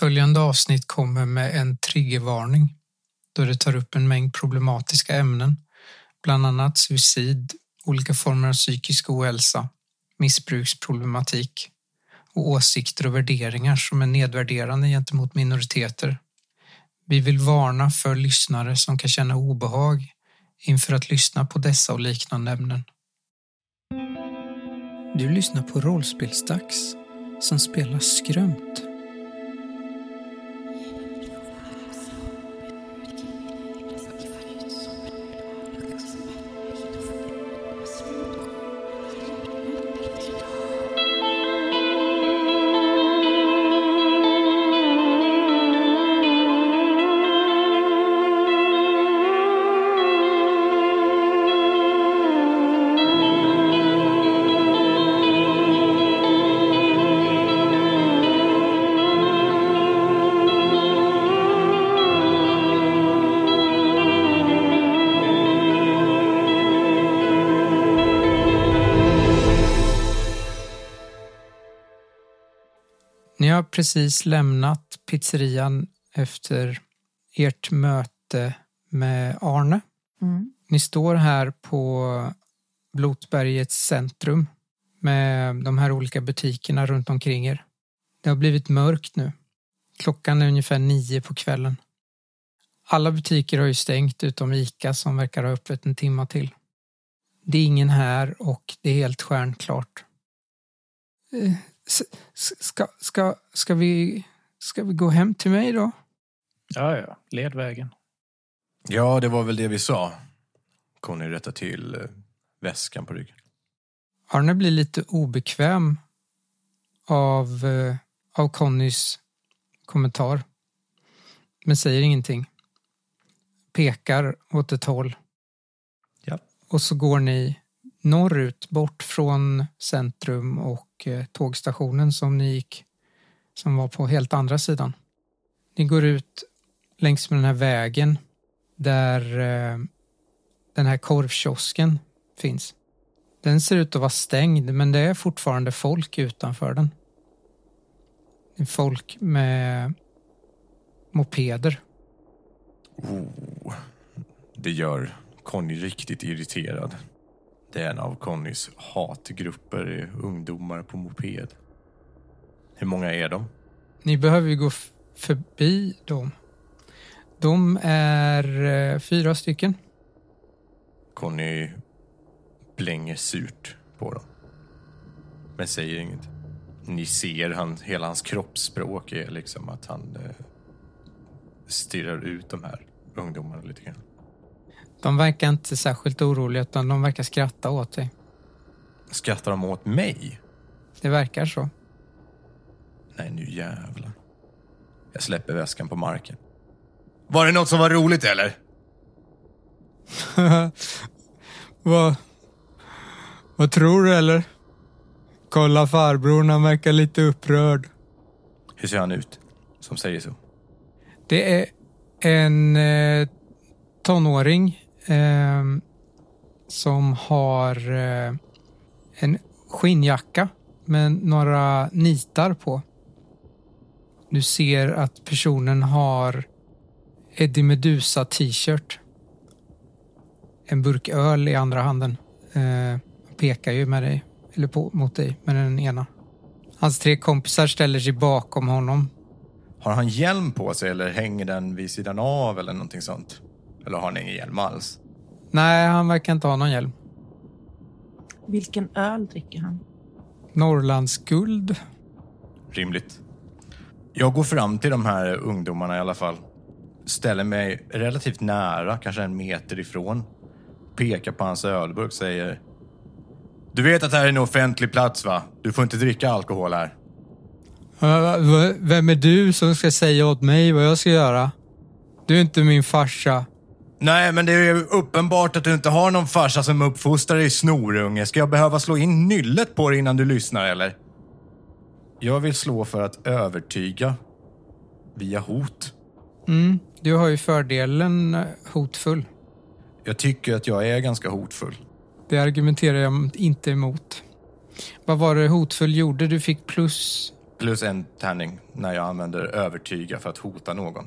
Följande avsnitt kommer med en triggervarning då det tar upp en mängd problematiska ämnen, bland annat suicid, olika former av psykisk ohälsa, missbruksproblematik och åsikter och värderingar som är nedvärderande gentemot minoriteter. Vi vill varna för lyssnare som kan känna obehag inför att lyssna på dessa och liknande ämnen. Du lyssnar på Rollspelsdags som spelar Skrömt precis lämnat pizzerian efter ert möte med Arne. Mm. Ni står här på Blotbergets centrum med de här olika butikerna runt omkring er. Det har blivit mörkt nu. Klockan är ungefär nio på kvällen. Alla butiker har ju stängt utom Ica som verkar ha öppet en timma till. Det är ingen här och det är helt stjärnklart. Ska, ska, ska, vi, ska vi gå hem till mig då? Ja, ja. Led vägen. Ja, det var väl det vi sa. Conny rättar till eh, väskan på ryggen. Arne blir lite obekväm av, eh, av Connys kommentar. Men säger ingenting. Pekar åt ett håll. Ja. Och så går ni norrut, bort från centrum och eh, tågstationen som ni gick, som var på helt andra sidan. Ni går ut längs med den här vägen där eh, den här korvkiosken finns. Den ser ut att vara stängd men det är fortfarande folk utanför den. Det är folk med mopeder. Oh, det gör Conny riktigt irriterad. Det är en av Connys hatgrupper, ungdomar på moped. Hur många är de? Ni behöver ju gå förbi dem. De är eh, fyra stycken. Conny blänger surt på dem. Men säger inget. Ni ser, han, hela hans kroppsspråk är liksom att han eh, stirrar ut de här ungdomarna lite grann. De verkar inte särskilt oroliga utan de verkar skratta åt dig. Skrattar de åt mig? Det verkar så. Nej, nu jävlar. Jag släpper väskan på marken. Var det något som var roligt eller? vad, vad tror du eller? Kolla farbrorn, han verkar lite upprörd. Hur ser han ut? Som säger så. Det är en eh, tonåring eh, som har eh, en skinnjacka med några nitar på. Du ser att personen har Eddie Meduza t-shirt. En burk öl i andra handen. Eh, pekar ju med dig, eller på, mot dig med den ena. Hans tre kompisar ställer sig bakom honom Har han hjälm på sig eller hänger den vid sidan av eller någonting sånt? Eller har han ingen hjälm alls? Nej, han verkar inte ha någon hjälm. Vilken öl dricker han? Norrlands guld. Rimligt. Jag går fram till de här ungdomarna i alla fall. Ställer mig relativt nära, kanske en meter ifrån. Pekar på hans ölburk säger Du vet att det här är en offentlig plats va? Du får inte dricka alkohol här. Vem är du som ska säga åt mig vad jag ska göra? Du är inte min farsa. Nej, men det är ju uppenbart att du inte har någon farsa som uppfostrar dig snorunge. Ska jag behöva slå in nyllet på dig innan du lyssnar eller? Jag vill slå för att övertyga via hot. Mm, du har ju fördelen eh, hotfull. Jag tycker att jag är ganska hotfull. Det argumenterar jag inte emot. Vad var det hotfull gjorde? Du fick plus Plus en tärning när jag använder övertyga för att hota någon.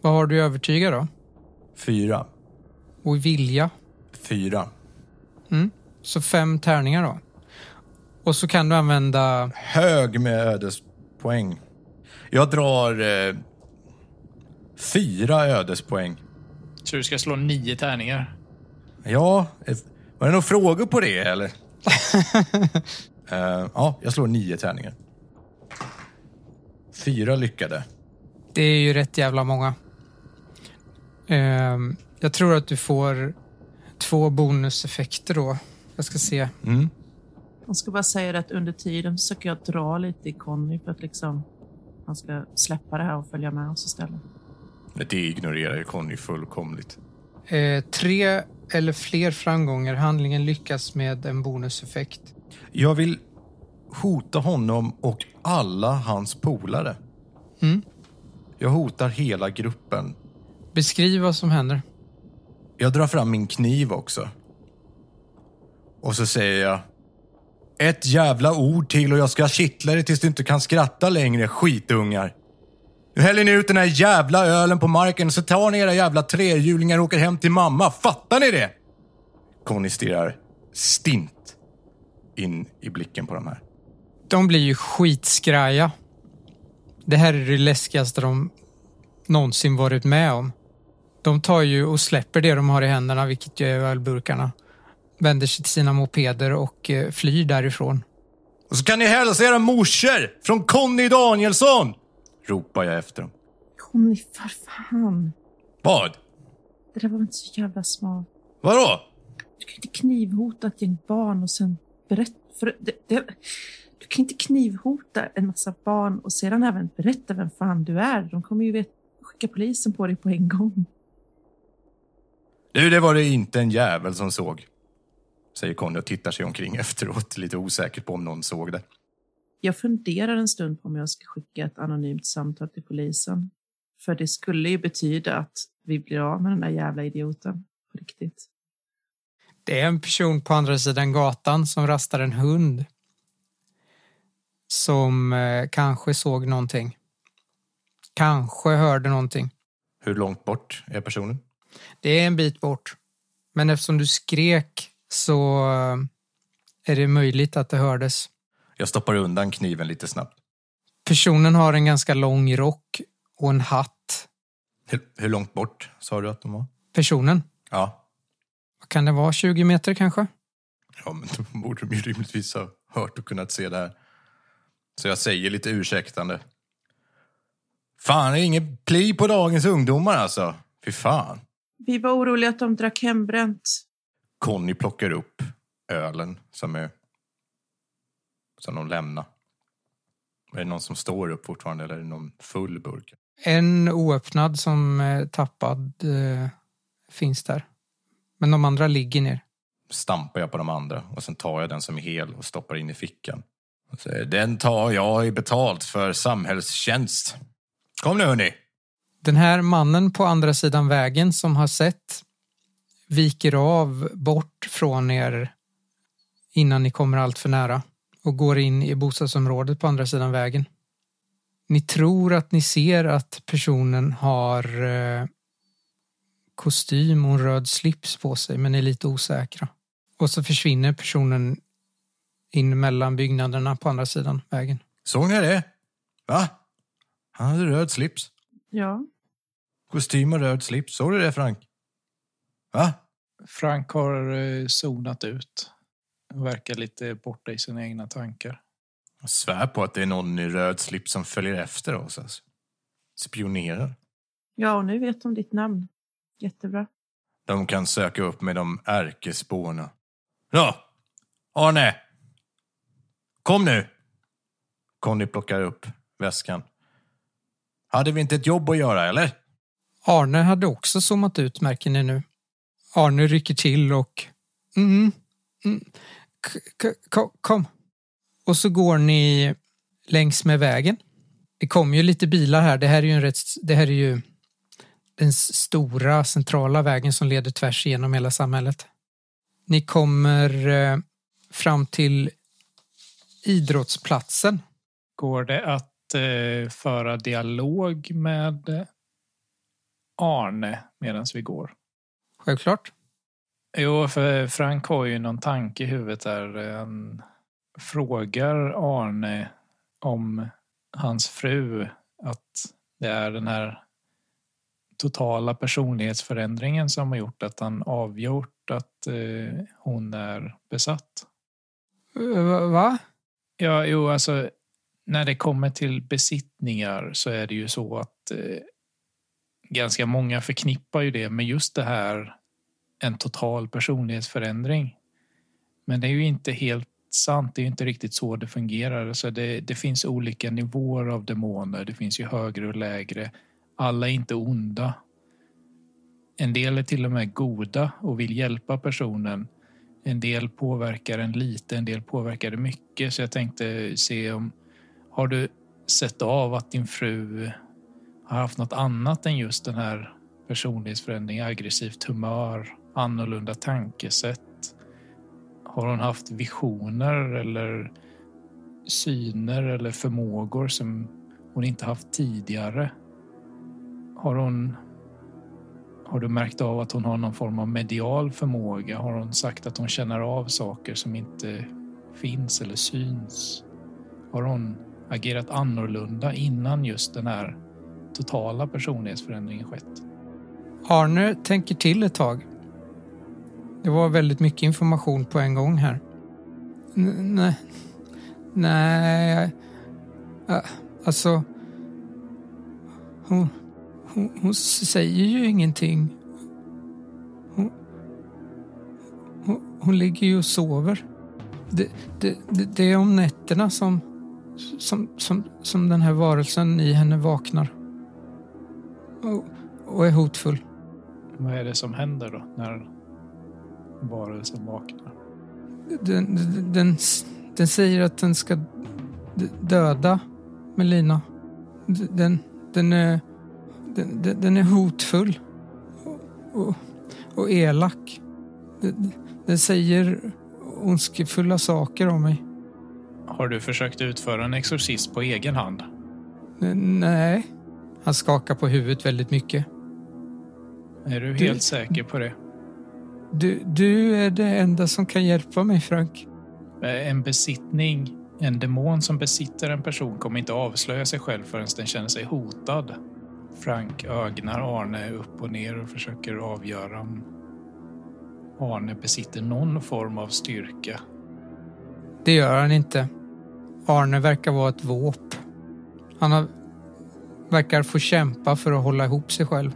Vad har du i övertyga då? Fyra. Och i vilja? Fyra. Så fem tärningar då. Och så kan du använda... Hög med ödespoäng. Jag drar eh, fyra ödespoäng. Så du ska slå nio tärningar. Ja, eh, var det några frågor på det eller? Eh, ja, jag slår nio tärningar. Fyra lyckade. Det är ju rätt jävla många. Ehm, jag tror att du får två bonuseffekter då. Jag ska se. Mm. Jag ska bara säga att under tiden försöker jag dra lite i Conny för att liksom han ska släppa det här och följa med oss istället. Det ignorerar ju Conny fullkomligt. Eh, tre eller fler framgångar. Handlingen lyckas med en bonuseffekt. Jag vill hota honom och alla hans polare. Mm. Jag hotar hela gruppen. Beskriv vad som händer. Jag drar fram min kniv också. Och så säger jag... Ett jävla ord till och jag ska kittla dig tills du inte kan skratta längre, skitungar. Nu häller ni ut den här jävla ölen på marken så tar ni era jävla trehjulingar och åker hem till mamma. Fattar ni det? Conny stirrar stint in i blicken på de här. De blir ju skitskraja. Det här är det läskigaste de någonsin varit med om. De tar ju och släpper det de har i händerna, vilket ju är ölburkarna. Vänder sig till sina mopeder och eh, flyr därifrån. Och så kan ni hälsa era morsor från Conny Danielsson! Ropar jag efter dem. Conny, för fan. Vad? Det där var inte så jävla smart. Vadå? Du kan inte knivhota ett gäng barn och sen berätta... För det, det, du kan inte knivhota en massa barn och sedan även berätta vem fan du är. De kommer ju vet, skicka polisen på dig på en gång. Du, det var det inte en jävel som såg. Säger Conny och tittar sig omkring efteråt, lite osäker på om någon såg det. Jag funderar en stund på om jag ska skicka ett anonymt samtal till polisen. För det skulle ju betyda att vi blir av med den där jävla idioten. På riktigt. Det är en person på andra sidan gatan som rastar en hund. Som eh, kanske såg någonting. Kanske hörde någonting. Hur långt bort är personen? Det är en bit bort. Men eftersom du skrek så eh, är det möjligt att det hördes. Jag stoppar undan kniven lite snabbt. Personen har en ganska lång rock och en hatt. Hur, hur långt bort sa du att de var? Personen, Ja. vad kan det vara? 20 meter kanske? Ja, men då borde de ju rimligtvis ha hört och kunnat se det här. Så jag säger lite ursäktande. Fan, det är ingen pli på dagens ungdomar alltså. Fy fan. Vi var oroliga att de drack hembränt. Conny plockar upp ölen som är som de lämnar. Är det någon som står upp fortfarande eller är det någon full burk? En oöppnad som är tappad eh, finns där. Men de andra ligger ner. Stampar jag på de andra och sen tar jag den som är hel och stoppar in i fickan. Säger, den tar jag i betalt för samhällstjänst. Kom nu hörni. Den här mannen på andra sidan vägen som har sett viker av bort från er innan ni kommer allt för nära och går in i bostadsområdet på andra sidan vägen. Ni tror att ni ser att personen har eh, kostym och en röd slips på sig men är lite osäkra. Och så försvinner personen in mellan byggnaderna på andra sidan vägen. Såg ni det? Va? Han hade röd slips. Ja, Kostym och röd slips. Såg du det Frank? Va? Frank har eh, zonat ut. Verkar lite borta i sina egna tankar. Jag svär på att det är någon i röd slips som följer efter oss. Alltså. Spionerar. ja och nu vet de ditt namn. Jättebra. De kan söka upp med de ärkespåna. Ja, Arne! Kom nu! Conny plockar upp väskan. Hade vi inte ett jobb att göra, eller? Arne hade också zoomat ut märker ni nu. Arne rycker till och... Mm, mm, kom. Och så går ni längs med vägen. Det kommer ju lite bilar här. Det här är ju, en rätt, det här är ju den stora centrala vägen som leder tvärs igenom hela samhället. Ni kommer eh, fram till idrottsplatsen Går det att eh, föra dialog med Arne medan vi går? Självklart. Jo, för Frank har ju någon tanke i huvudet där. Han frågar Arne om hans fru att det är den här totala personlighetsförändringen som har gjort att han avgjort att eh, hon är besatt. Eh, Va? Ja, jo, alltså när det kommer till besittningar så är det ju så att eh, ganska många förknippar ju det med just det här en total personlighetsförändring. Men det är ju inte helt sant. Det är ju inte riktigt så det fungerar. Så det, det finns olika nivåer av demoner. Det finns ju högre och lägre. Alla är inte onda. En del är till och med goda och vill hjälpa personen. En del påverkar en lite, en del påverkar det mycket. Så jag tänkte se om har du sett av att din fru har haft något annat än just den här personlighetsförändringen, aggressivt humör, annorlunda tankesätt? Har hon haft visioner eller syner eller förmågor som hon inte haft tidigare? Har hon har du märkt av att hon har någon form av medial förmåga? Har hon sagt att hon känner av saker som inte finns eller syns? Har hon agerat annorlunda innan just den här totala personlighetsförändringen skett? Arne tänker till ett tag. Det var väldigt mycket information på en gång här. Nej. Nej. Äh, alltså. Hon, hon, hon säger ju ingenting. Hon, hon, hon ligger ju och sover. Det, det, det, det är om nätterna som, som, som, som den här varelsen i henne vaknar. Och, och är hotfull. Vad är det som händer då när varelsen vaknar? Den, den, den, säger att den ska döda Melina. Den, den, är, den, den- den är hotfull och, och, och elak. Den, den säger ondskefulla saker om mig. Har du försökt utföra en exorcism på egen hand? N- Nej. Han skakar på huvudet väldigt mycket. Är du Du- helt säker på det? Du, du är det enda som kan hjälpa mig, Frank. Eh, En besittning, en demon som besitter en person kommer inte avslöja sig själv förrän den känner sig hotad. Frank ögnar Arne upp och ner och försöker avgöra om Arne besitter någon form av styrka. Det gör han inte. Arne verkar vara ett våp. Han har, verkar få kämpa för att hålla ihop sig själv.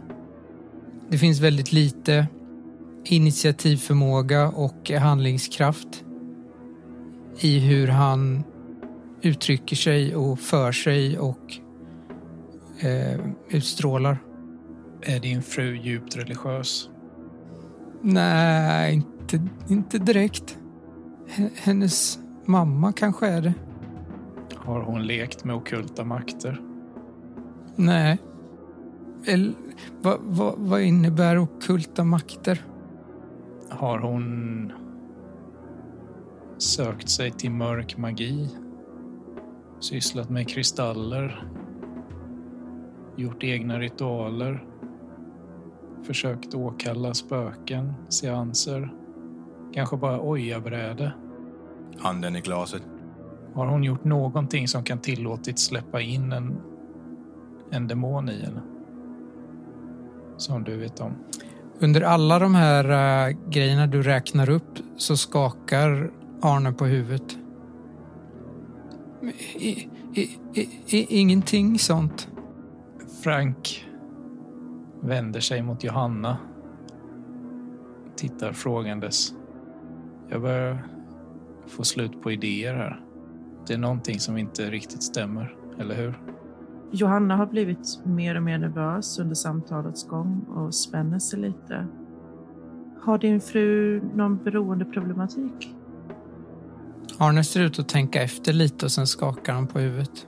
Det finns väldigt lite initiativförmåga och handlingskraft i hur han uttrycker sig och för sig och eh, utstrålar. Är din fru djupt religiös? Nej, inte, inte direkt. H- Hennes mamma kanske är det. Har hon lekt med okulta makter? Nej. Eller, vad, vad, vad innebär okulta makter? Har hon sökt sig till mörk magi? Sysslat med kristaller? Gjort egna ritualer? Försökt åkalla spöken, seanser? Kanske bara ojabräde? Handen i glaset. Har hon gjort någonting som kan tillåtit släppa in en, en demon i henne? Som du vet om. Under alla de här äh, grejerna du räknar upp så skakar Arne på huvudet. I, i, i, i, ingenting sånt. Frank vänder sig mot Johanna. Tittar frågandes. Jag börjar få slut på idéer här. Det är någonting som inte riktigt stämmer, eller hur? Johanna har blivit mer och mer nervös under samtalets gång och spänner sig lite. Har din fru någon beroendeproblematik? Arne ser ut att tänka efter lite och sen skakar han på huvudet.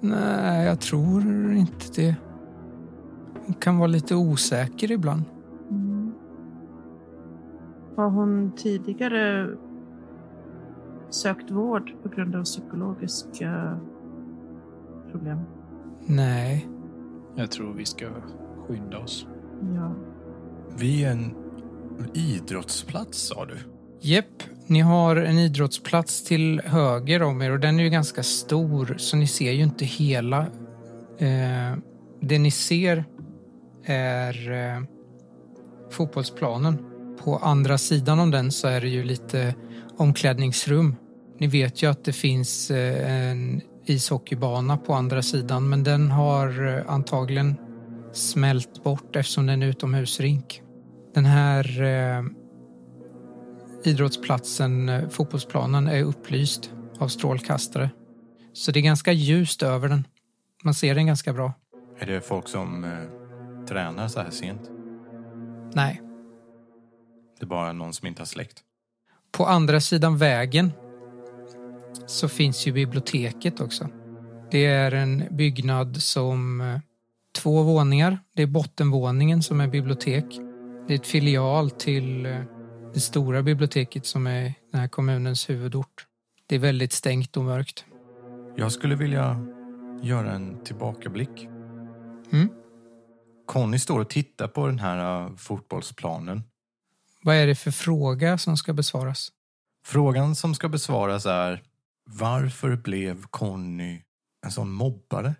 Nej, jag tror inte det. Hon kan vara lite osäker ibland. Mm. Har hon tidigare sökt vård på grund av psykologiska problem? Nej. Jag tror vi ska skynda oss. Ja. Vi är en idrottsplats, sa du? Jepp, ni har en idrottsplats till höger om er och den är ju ganska stor så ni ser ju inte hela. Eh, det ni ser är eh, fotbollsplanen. På andra sidan om den så är det ju lite omklädningsrum. Ni vet ju att det finns eh, en ishockeybana på andra sidan men den har eh, antagligen smält bort eftersom den är utomhusrink. Den här eh, idrottsplatsen, eh, fotbollsplanen, är upplyst av strålkastare. Så det är ganska ljust över den. Man ser den ganska bra. Är det folk som eh, tränar så här sent? Nej. Det är bara någon som inte har släkt? På andra sidan vägen så finns ju biblioteket också. Det är en byggnad som eh, två våningar. Det är bottenvåningen som är bibliotek. Det är ett filial till eh, det stora biblioteket som är den här kommunens huvudort. Det är väldigt stängt och mörkt. Jag skulle vilja göra en tillbakablick. Mm. Conny står och tittar på den här eh, fotbollsplanen. Vad är det för fråga som ska besvaras? Frågan som ska besvaras är varför blev Conny en sån mobbare?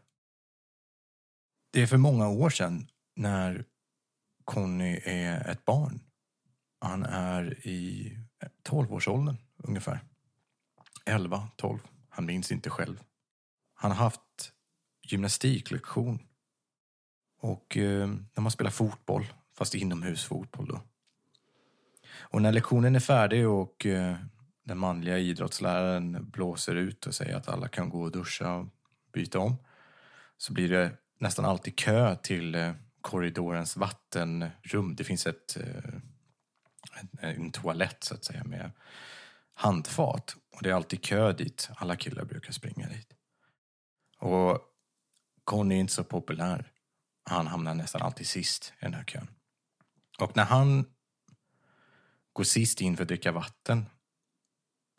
Det är för många år sedan när Conny är ett barn. Han är i 12-årsåldern ungefär. 11, 12. Han minns inte själv. Han har haft gymnastiklektion. Och eh, när man spelar fotboll, fast inomhusfotboll då. Och när lektionen är färdig och eh, den manliga idrottsläraren blåser ut och säger att alla kan gå och duscha och byta om så blir det nästan alltid kö till eh, korridorens vattenrum. Det finns ett, eh, en, toalett så att säga med handfat och det är alltid kö dit. Alla killar brukar springa dit. Och Conny är inte så populär. Han hamnar nästan alltid sist i den här kön. Och när han går sist in för att dricka vatten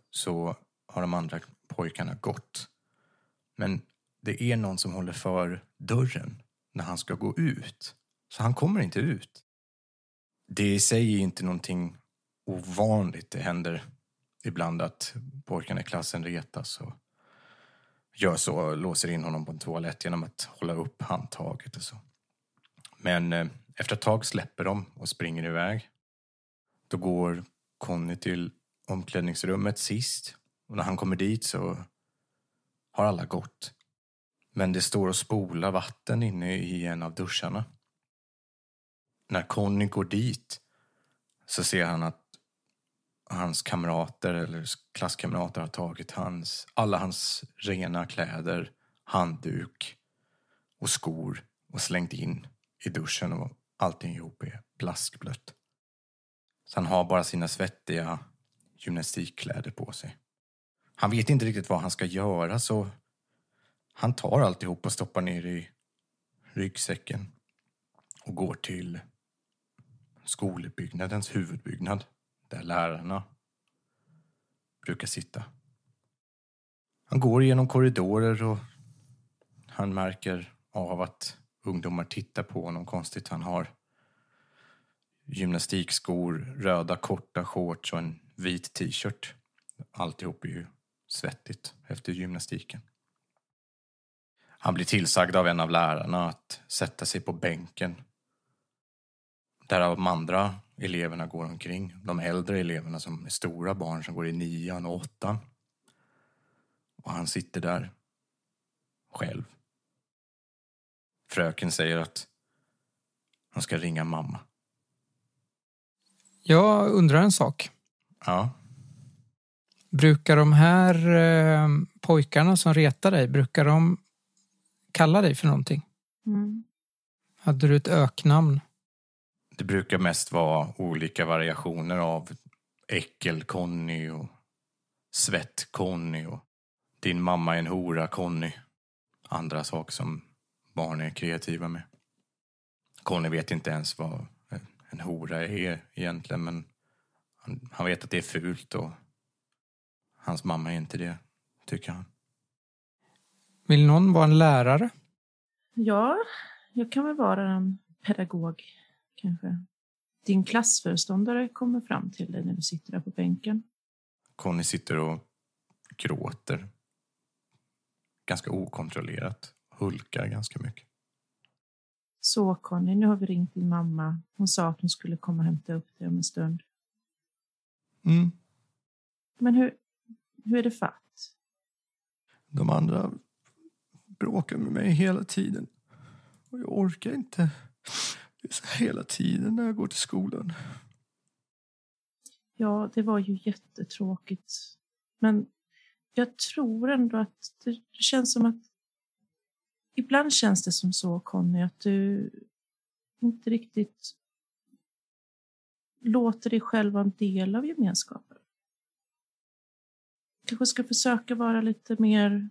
så har de andra pojkarna gått. Men det är någon som håller för dörren när han ska gå ut. Så han kommer inte ut. Det i sig är inte någonting ovanligt. Det händer ibland att pojkarna i klassen retas och gör så och låser in honom på en toalett genom att hålla upp handtaget och så. Men eh, efter ett tag släpper de och springer iväg. Då går Conny till omklädningsrummet sist. Och när han kommer dit så har alla gått. Men det står och spolar vatten inne i en av duscharna. När Conny går dit så ser han att hans kamrater eller klasskamrater har tagit hans, alla hans rena kläder, handduk och skor och slängt in i duschen och allting ihop är plaskblött. Så han har bara sina svettiga gymnastikkläder på sig. Han vet inte riktigt vad han ska göra så han tar alltihop och stoppar ner i ryggsäcken och går till skolbyggnadens huvudbyggnad där lärarna brukar sitta. Han går genom korridorer och han märker av att ungdomar tittar på honom konstigt. Han har gymnastikskor, röda korta shorts och en vit t-shirt. Alltihop är ju svettigt efter gymnastiken. Han blir tillsagd av en av lärarna att sätta sig på bänken där de andra eleverna går omkring. De äldre eleverna som är stora barn som går i nian och åttan. Och han sitter där själv. Fröken säger att han ska ringa mamma. Jag undrar en sak. Ja, Brukar de här eh, pojkarna som retar dig, brukar de kalla dig för någonting? Mm. Hade du ett öknamn? Det brukar mest vara olika variationer av äckel-Conny och svett-Conny och din mamma är en hora-Conny. Andra saker som barn är kreativa med. Conny vet inte ens vad en hora är egentligen men han, han vet att det är fult och Hans mamma är inte det, tycker han. Vill någon vara en lärare? Ja, jag kan väl vara en pedagog, kanske. Din klassföreståndare kommer fram till dig när du sitter där på bänken. Conny sitter och gråter. Ganska okontrollerat. Hulkar ganska mycket. Så Conny, nu har vi ringt din mamma. Hon sa att hon skulle komma och hämta upp dig om en stund. Mm. Men hur, hur är det fatt? De andra bråkar med mig hela tiden. Och jag orkar inte. Det är så hela tiden när jag går till skolan. Ja, det var ju jättetråkigt. Men jag tror ändå att det känns som att... Ibland känns det som så, Conny, att du inte riktigt låter dig själv vara en del av gemenskapen. Kanske ska försöka vara lite mer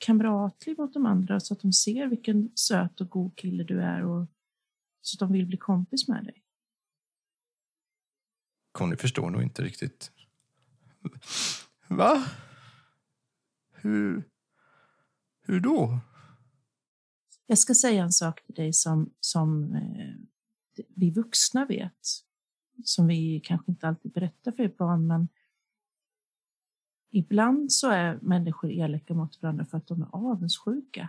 kamratlig mot de andra så att de ser vilken söt och god kille du är och så att de vill bli kompis med dig. Conny förstår nog inte riktigt. Va? Hur... Hur då? Jag ska säga en sak till dig som, som eh, vi vuxna vet, som vi kanske inte alltid berättar för barn, men ibland så är människor elaka mot varandra för att de är avundsjuka.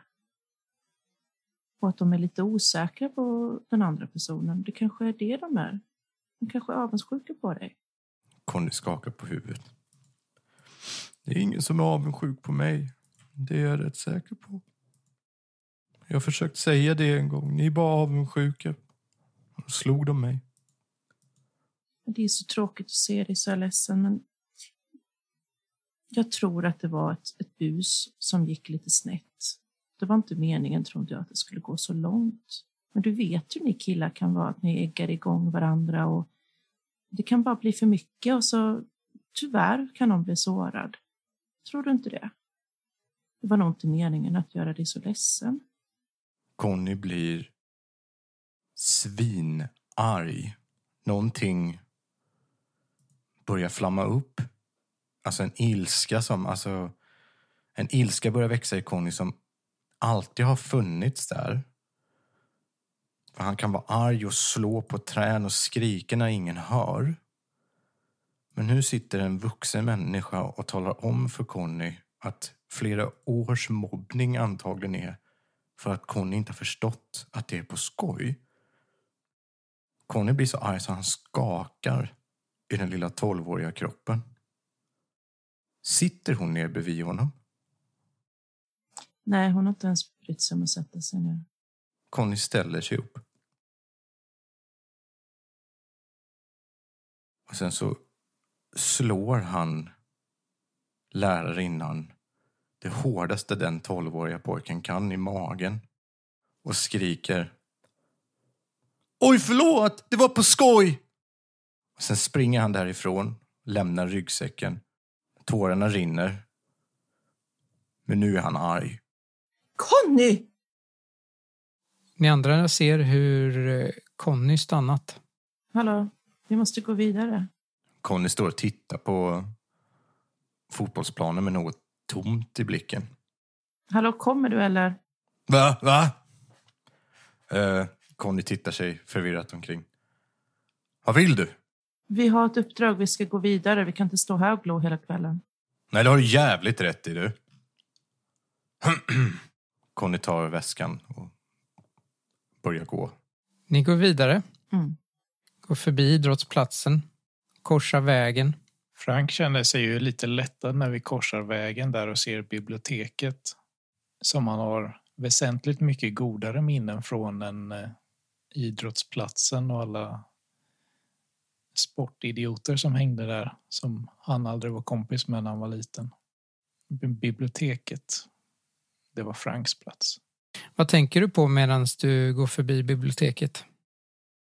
Och att de är lite osäkra på den andra personen. Det kanske är det de är. De kanske är avundsjuka på dig. Conny skakar på huvudet. Det är ingen som är avundsjuk på mig. Det är jag rätt säker på. Jag har försökt säga det en gång. Ni är bara avundsjuka. Då slog de mig. Det är så tråkigt att se dig så ledsen, men jag tror att det var ett, ett bus som gick lite snett. Det var inte meningen, trodde jag, att det skulle gå så långt. Men du vet hur ni killar kan vara, att ni äggar igång varandra och det kan bara bli för mycket och så tyvärr kan någon bli sårad. Tror du inte det? Det var nog inte meningen att göra dig så ledsen. Conny blir svinarg. Någonting börjar flamma upp. Alltså en ilska som, alltså en ilska börjar växa i Conny som alltid har funnits där. För han kan vara arg och slå på trän och skrika när ingen hör. Men nu sitter en vuxen människa och talar om för Conny att flera års mobbning antagligen är för att Conny inte har förstått att det är på skoj. Conny blir så arg så han skakar i den lilla tolvåriga kroppen. Sitter hon ner bredvid honom? Nej, hon har inte ens brytt sig om att sätta sig ner. Conny ställer sig upp. Och sen så slår han lärarinnan det hårdaste den tolvåriga pojken kan i magen och skriker Oj, förlåt! Det var på skoj! Och sen springer han därifrån, lämnar ryggsäcken. Tårarna rinner. Men nu är han arg. Conny! Ni andra ser hur eh, Conny stannat. Hallå, vi måste gå vidare. Conny står och tittar på fotbollsplanen med något tomt i blicken. Hallå, kommer du eller? Va? Va? Uh, Conny tittar sig förvirrat omkring. Vad vill du? Vi har ett uppdrag, vi ska gå vidare. Vi kan inte stå här och glo hela kvällen. Nej, det har du jävligt rätt i du. Conny tar väskan och börjar gå. Ni går vidare, Mm. går förbi idrottsplatsen, korsar vägen. Frank kände sig ju lite lättad när vi korsar vägen där och ser biblioteket som han har väsentligt mycket godare minnen från än eh, idrottsplatsen och alla sportidioter som hängde där som han aldrig var kompis med när han var liten. Bi- Biblioteket, det var Franks plats. Vad tänker du på medan du går förbi biblioteket?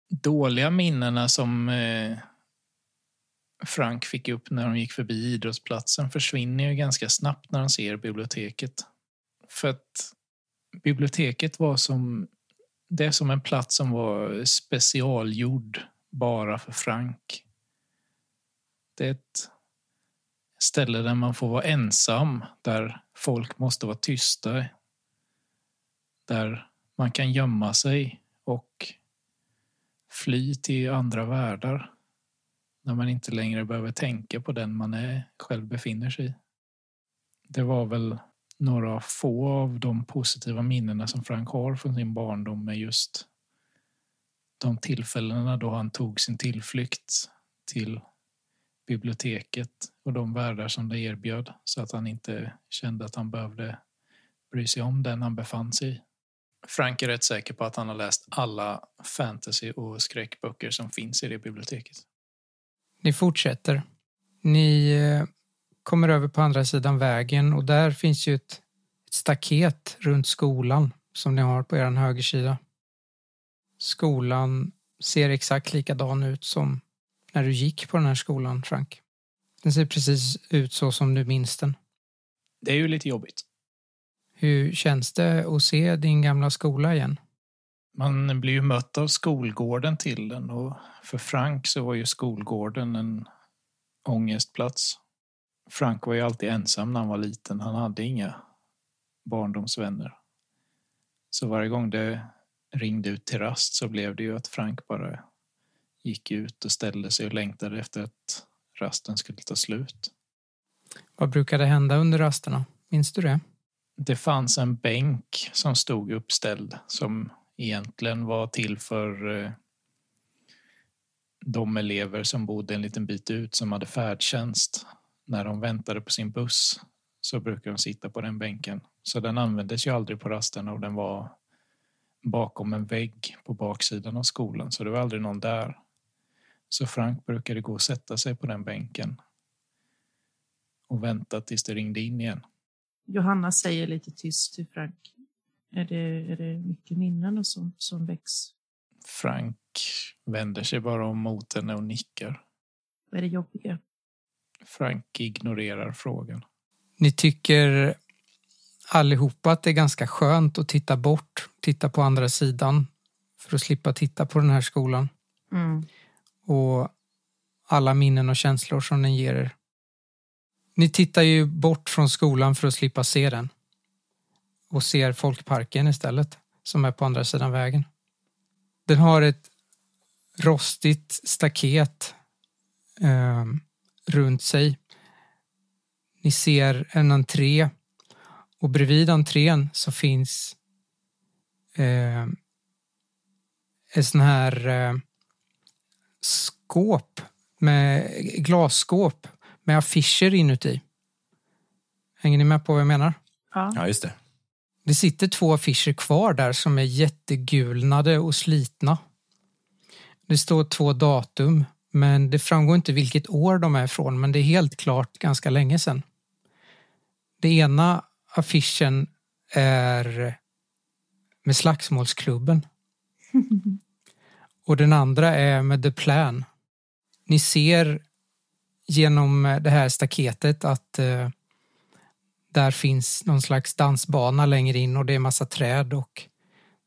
dåliga minnena som eh, Frank fick upp när de gick förbi idrottsplatsen försvinner ju ganska snabbt när han ser biblioteket. För att biblioteket var som, det är som en plats som var specialgjord bara för Frank. Det är ett ställe där man får vara ensam, där folk måste vara tysta. Där man kan gömma sig och fly till andra världar. När man inte längre behöver tänka på den man är, själv befinner sig i. Det var väl några få av de positiva minnena som Frank har från sin barndom med just de tillfällena då han tog sin tillflykt till biblioteket och de världar som det erbjöd så att han inte kände att han behövde bry sig om den han befann sig i. Frank är rätt säker på att han har läst alla fantasy och skräckböcker som finns i det biblioteket. Ni fortsätter. Ni eh, kommer över på andra sidan vägen och där finns ju ett, ett staket runt skolan som ni har på er högersida. Skolan ser exakt likadan ut som när du gick på den här skolan, Frank. Den ser precis ut så som du minns den. Det är ju lite jobbigt. Hur känns det att se din gamla skola igen? Man blir ju mött av skolgården till den och för Frank så var ju skolgården en ångestplats. Frank var ju alltid ensam när han var liten. Han hade inga barndomsvänner. Så varje gång det ringde ut till rast så blev det ju att Frank bara gick ut och ställde sig och längtade efter att rasten skulle ta slut. Vad brukade hända under rasterna? Minns du det? Det fanns en bänk som stod uppställd som egentligen var till för eh, de elever som bodde en liten bit ut som hade färdtjänst. När de väntade på sin buss så brukade de sitta på den bänken. Så den användes ju aldrig på rasterna och den var bakom en vägg på baksidan av skolan så det var aldrig någon där. Så Frank brukade gå och sätta sig på den bänken och vänta tills det ringde in igen. Johanna säger lite tyst till Frank. Är det, är det mycket minnen och sånt som väcks? Frank vänder sig bara om mot henne och nickar. Är det jobbiga? Frank ignorerar frågan. Ni tycker allihopa att det är ganska skönt att titta bort, titta på andra sidan för att slippa titta på den här skolan. Mm. Och alla minnen och känslor som den ger er. Ni tittar ju bort från skolan för att slippa se den. Och ser folkparken istället, som är på andra sidan vägen. Den har ett rostigt staket eh, runt sig. Ni ser en entré och bredvid entrén så finns eh, en sån här eh, skåp med glasskåp med affischer inuti. Hänger ni med på vad jag menar? Ja. Ja, just det. Det sitter två affischer kvar där som är jättegulnade och slitna. Det står två datum, men det framgår inte vilket år de är ifrån, men det är helt klart ganska länge sedan. Det ena affischen är med Slagsmålsklubben och den andra är med The Plan. Ni ser genom det här staketet att eh, där finns någon slags dansbana längre in och det är massa träd och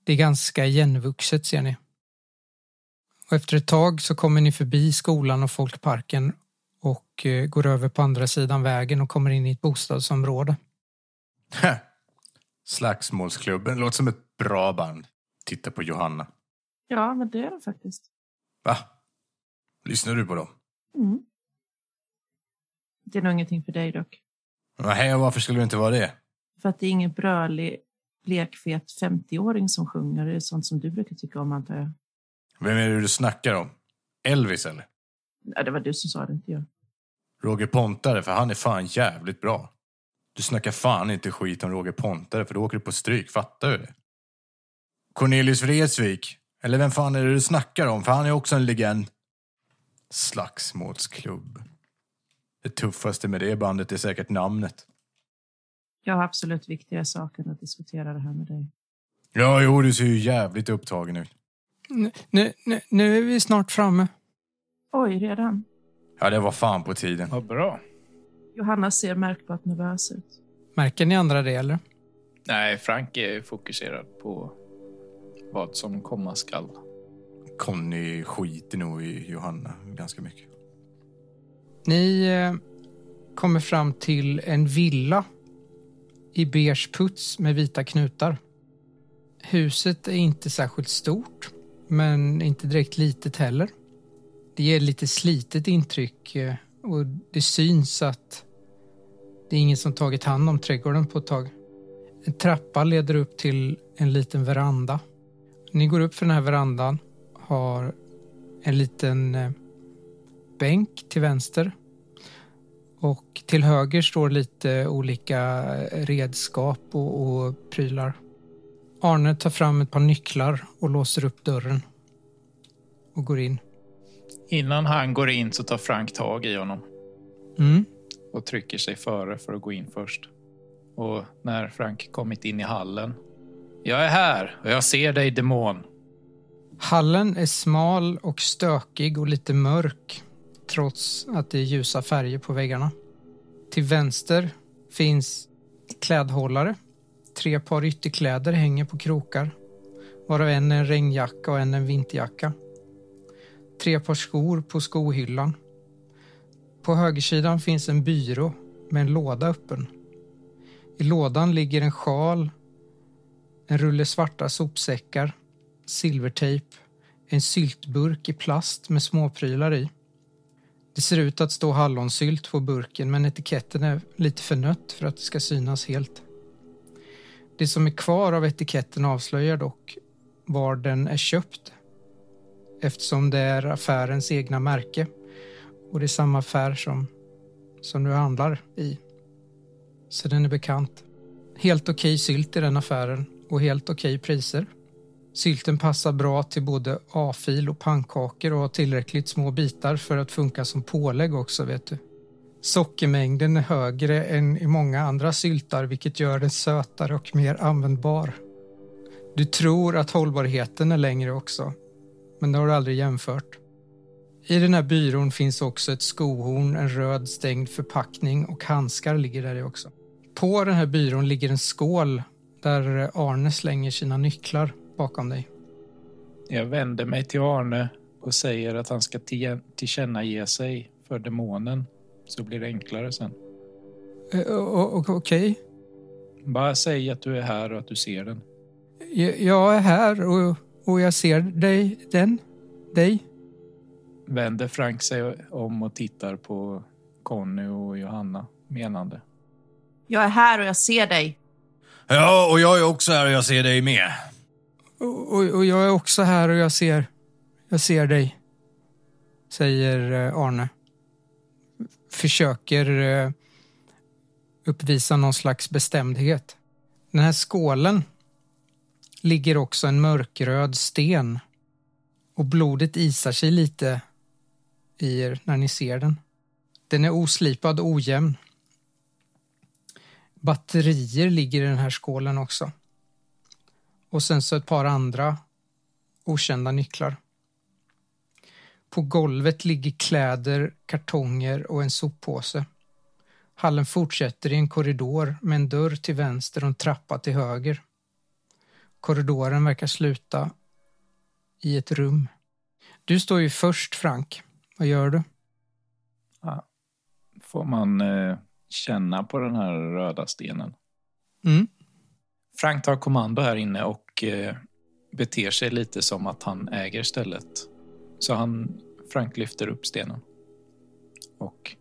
det är ganska igenvuxet ser ni. Och efter ett tag så kommer ni förbi skolan och folkparken och eh, går över på andra sidan vägen och kommer in i ett bostadsområde. Slagsmålsklubben låter som ett bra band. Titta på Johanna. ja, men det är det faktiskt. Va? Lyssnar du på dem? Mm. Det är nog ingenting för dig dock. Nej, varför skulle det inte vara det? För att det är ingen brölig, blekfet 50-åring som sjunger. Det är sånt som du brukar tycka om, antar jag. Vem är det du snackar om? Elvis eller? Ja, det var du som sa det, inte jag. Roger Pontare, för han är fan jävligt bra. Du snackar fan inte skit om Roger Pontare, för då åker du på stryk. Fattar du det? Cornelius Vreeswijk. Eller vem fan är det du snackar om? För han är också en legend. Slagsmålsklubb. Det tuffaste med det bandet är säkert namnet. Jag har absolut viktigare saker än att diskutera det här med dig. Ja, jo, du ser ju jävligt upptagen ut. Nu, nu, nu, nu är vi snart framme. Oj, redan? Ja, det var fan på tiden. Vad bra. Johanna ser märkbart nervös ut. Märker ni andra det eller? Nej, Frank är fokuserad på vad som komma skall. Conny skiter nog i Johanna ganska mycket. Ni eh, kommer fram till en villa i beige puts med vita knutar. Huset är inte särskilt stort, men inte direkt litet heller. Det ger lite slitet intryck eh, och det syns att det är ingen som tagit hand om trädgården på ett tag. En trappa leder upp till en liten veranda. Ni går upp för den här verandan, har en liten eh, bänk till vänster och till höger står lite olika eh, redskap och, och prylar. Arne tar fram ett par nycklar och låser upp dörren och går in. Innan han går in så tar Frank tag i honom Mm. och trycker sig före för att gå in först. Och när Frank kommit in i hallen. Jag är här och jag ser dig demon. Hallen är smal och stökig och lite mörk trots att det är ljusa färger på väggarna. Till vänster finns klädhållare. Tre par ytterkläder hänger på krokar varav en är en regnjacka och en en vinterjacka. Tre par skor på skohyllan. På högersidan finns en byrå med en låda öppen. I lådan ligger en sjal, en rulle svarta sopsäckar, silvertejp, en syltburk i plast med småprylar i. Det ser ut att stå hallonsylt på burken men etiketten är lite för nött för att det ska synas helt. Det som är kvar av etiketten avslöjar dock var den är köpt eftersom det är affärens egna märke och det är samma affär som, som du handlar i. Så den är bekant. Helt okej sylt i den affären och helt okej priser. Sylten passar bra till både A-fil och pannkakor och har tillräckligt små bitar för att funka som pålägg också, vet du. Sockermängden är högre än i många andra syltar vilket gör den sötare och mer användbar. Du tror att hållbarheten är längre också, men det har du aldrig jämfört. I den här byrån finns också ett skohorn, en röd stängd förpackning och handskar ligger där i också. På den här byrån ligger en skål där Arne slänger sina nycklar bakom dig. Jag vänder mig till Arne och säger att han ska till- tillkännage sig för demonen. Så blir det enklare sen. Eh, Okej, Bara säg att du är här och att du ser den. Jag är här och, och jag ser dig, den, dig. Vänder Frank sig om och tittar på Conny och Johanna menande. Jag är här och jag ser dig. Ja, och jag är också här och jag ser dig med. Och, och, och jag är också här och jag ser, jag ser dig, säger eh, Arne. Försöker eh, uppvisa någon slags bestämdhet. Den här skålen ligger också en mörkröd sten och blodet isar sig lite i er när ni ser den. Den är oslipad och ojämn. Batterier ligger i den här skålen också. Och sen så ett par andra okända nycklar. På golvet ligger kläder, kartonger och en soppåse. Hallen fortsätter i en korridor med en dörr till vänster och en trappa till höger. Korridoren verkar sluta i ett rum. Du står ju först, Frank. Vad gör du? Får man eh, känna på den här röda stenen. Mm. Frank tar kommando här inne och eh, beter sig lite som att han äger stället. Så han, Frank lyfter upp stenen och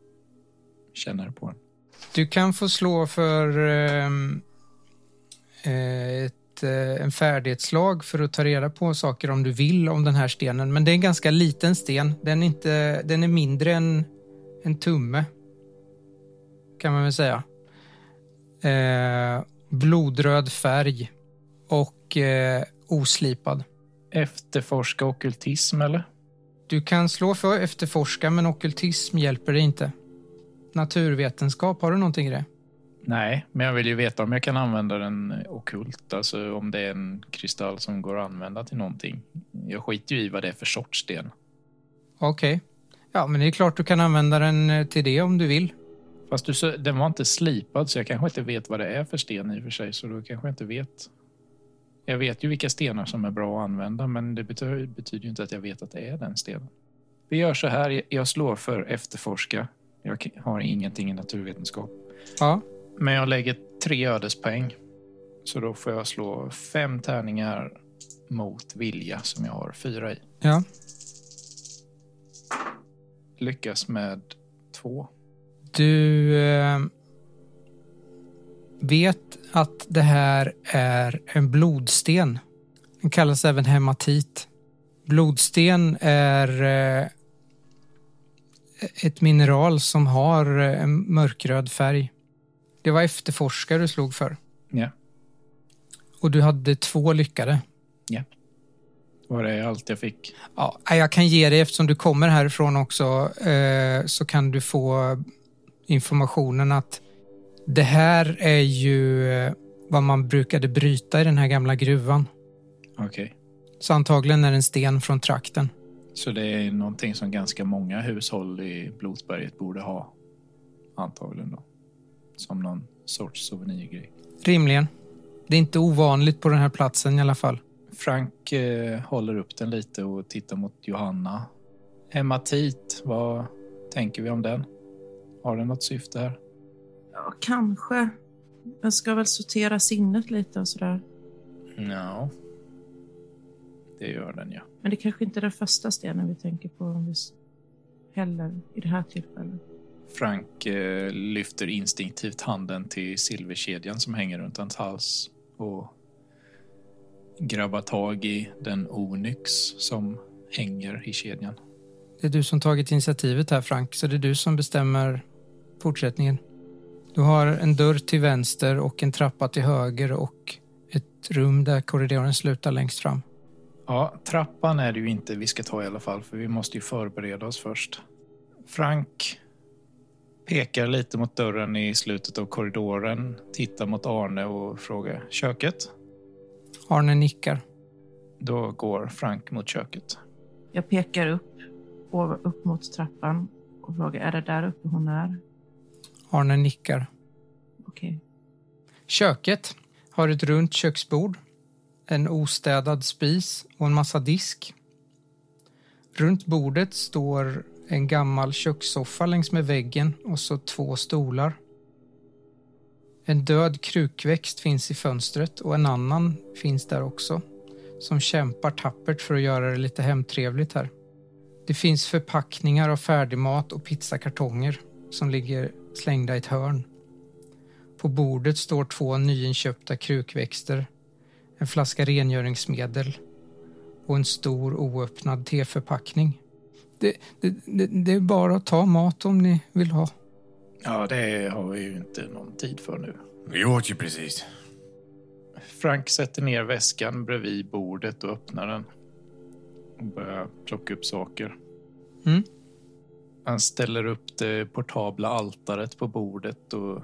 känner på den. Du kan få slå för ehm, eh, ett, eh, en färdighetslag för att ta reda på saker om du vill om den här stenen. Men det är en ganska liten sten. Den är, inte, den är mindre än en tumme. Kan man väl säga. Eh, blodröd färg och eh, oslipad. Efterforska ockultism eller? Du kan slå för efterforska men ockultism hjälper dig inte. Naturvetenskap, har du någonting i det? Nej, men jag vill ju veta om jag kan använda den ockult. Alltså om det är en kristall som går att använda till någonting. Jag skiter ju i vad det är för sorts sten. Okej. Ja, men det är klart du kan använda den eh, till det om du vill. Fast du, så- den var inte slipad så jag kanske inte vet vad det är för sten i och för sig. Så då kanske jag inte vet. Jag vet ju vilka stenar som är bra att använda men det betyder, betyder ju inte att jag vet att det är den stenen. Vi gör så här, jag slår för efterforska Jag har ingenting i naturvetenskap. Ja, Men jag lägger tre ödespoäng. Så då får jag slå fem tärningar mot vilja som jag har fyra i. ja. Lyckas med två. Du eh, vet att det här är en blodsten. Den kallas även hematit. Blodsten är eh, ett mineral som har eh, en mörkröd färg. Det var efterforskare du slog för. Ja, Och du hade två lyckade. det var det allt jag fick. Ja, jag kan ge dig, eftersom du kommer härifrån också, eh, så kan du få informationen att det här är ju eh, vad man brukade bryta i den här gamla gruvan. Okej. Så antagligen är det en sten från trakten. Så det är någonting som ganska många hushåll i Blodsberget borde ha. Antagligen då. Som någon sorts souvenirgrej. Rimligen. Det är inte ovanligt på den här platsen i alla fall. Frank eh, håller upp den lite och tittar mot Johanna. Hematit, vad tänker vi om den? Har den något syfte här? Ja, kanske. Den ska väl sortera sinnet lite och sådär. Ja. Det gör den ja. Men det kanske inte är den första stenen vi tänker på om vi häller i det här tillfället. Frank eh, lyfter instinktivt handen till silverkedjan som hänger runt hans hals och grabbar tag i den onyx som hänger i kedjan. Det är du som tagit initiativet här Frank, så det är du som bestämmer fortsättningen. Du har en dörr till vänster och en trappa till höger och ett rum där korridoren slutar längst fram. Ja, trappan är det ju inte vi ska ta i alla fall, för vi måste ju förbereda oss först. Frank pekar lite mot dörren i slutet av korridoren, tittar mot Arne och frågar köket. Arne nickar. Då går Frank mot köket. Jag pekar upp, och upp mot trappan och frågar, är det där uppe hon är? Arne nickar. Okej. Köket har ett runt köksbord, en ostädad spis och en massa disk. Runt bordet står en gammal kökssoffa längs med väggen och så två stolar. En död krukväxt finns i fönstret och en annan finns där också som kämpar tappert för att göra det lite hemtrevligt här. Det finns förpackningar av färdigmat och pizzakartonger som ligger slängda i ett hörn. På bordet står två nyinköpta krukväxter, en flaska rengöringsmedel och en stor oöppnad teförpackning. Det, det, det, det är bara att ta mat om ni vill ha. Ja, det har vi ju inte någon tid för nu. Vi åt ju precis. Frank sätter ner väskan bredvid bordet och öppnar den. Och börjar plocka upp saker. Mm. Han ställer upp det portabla altaret på bordet och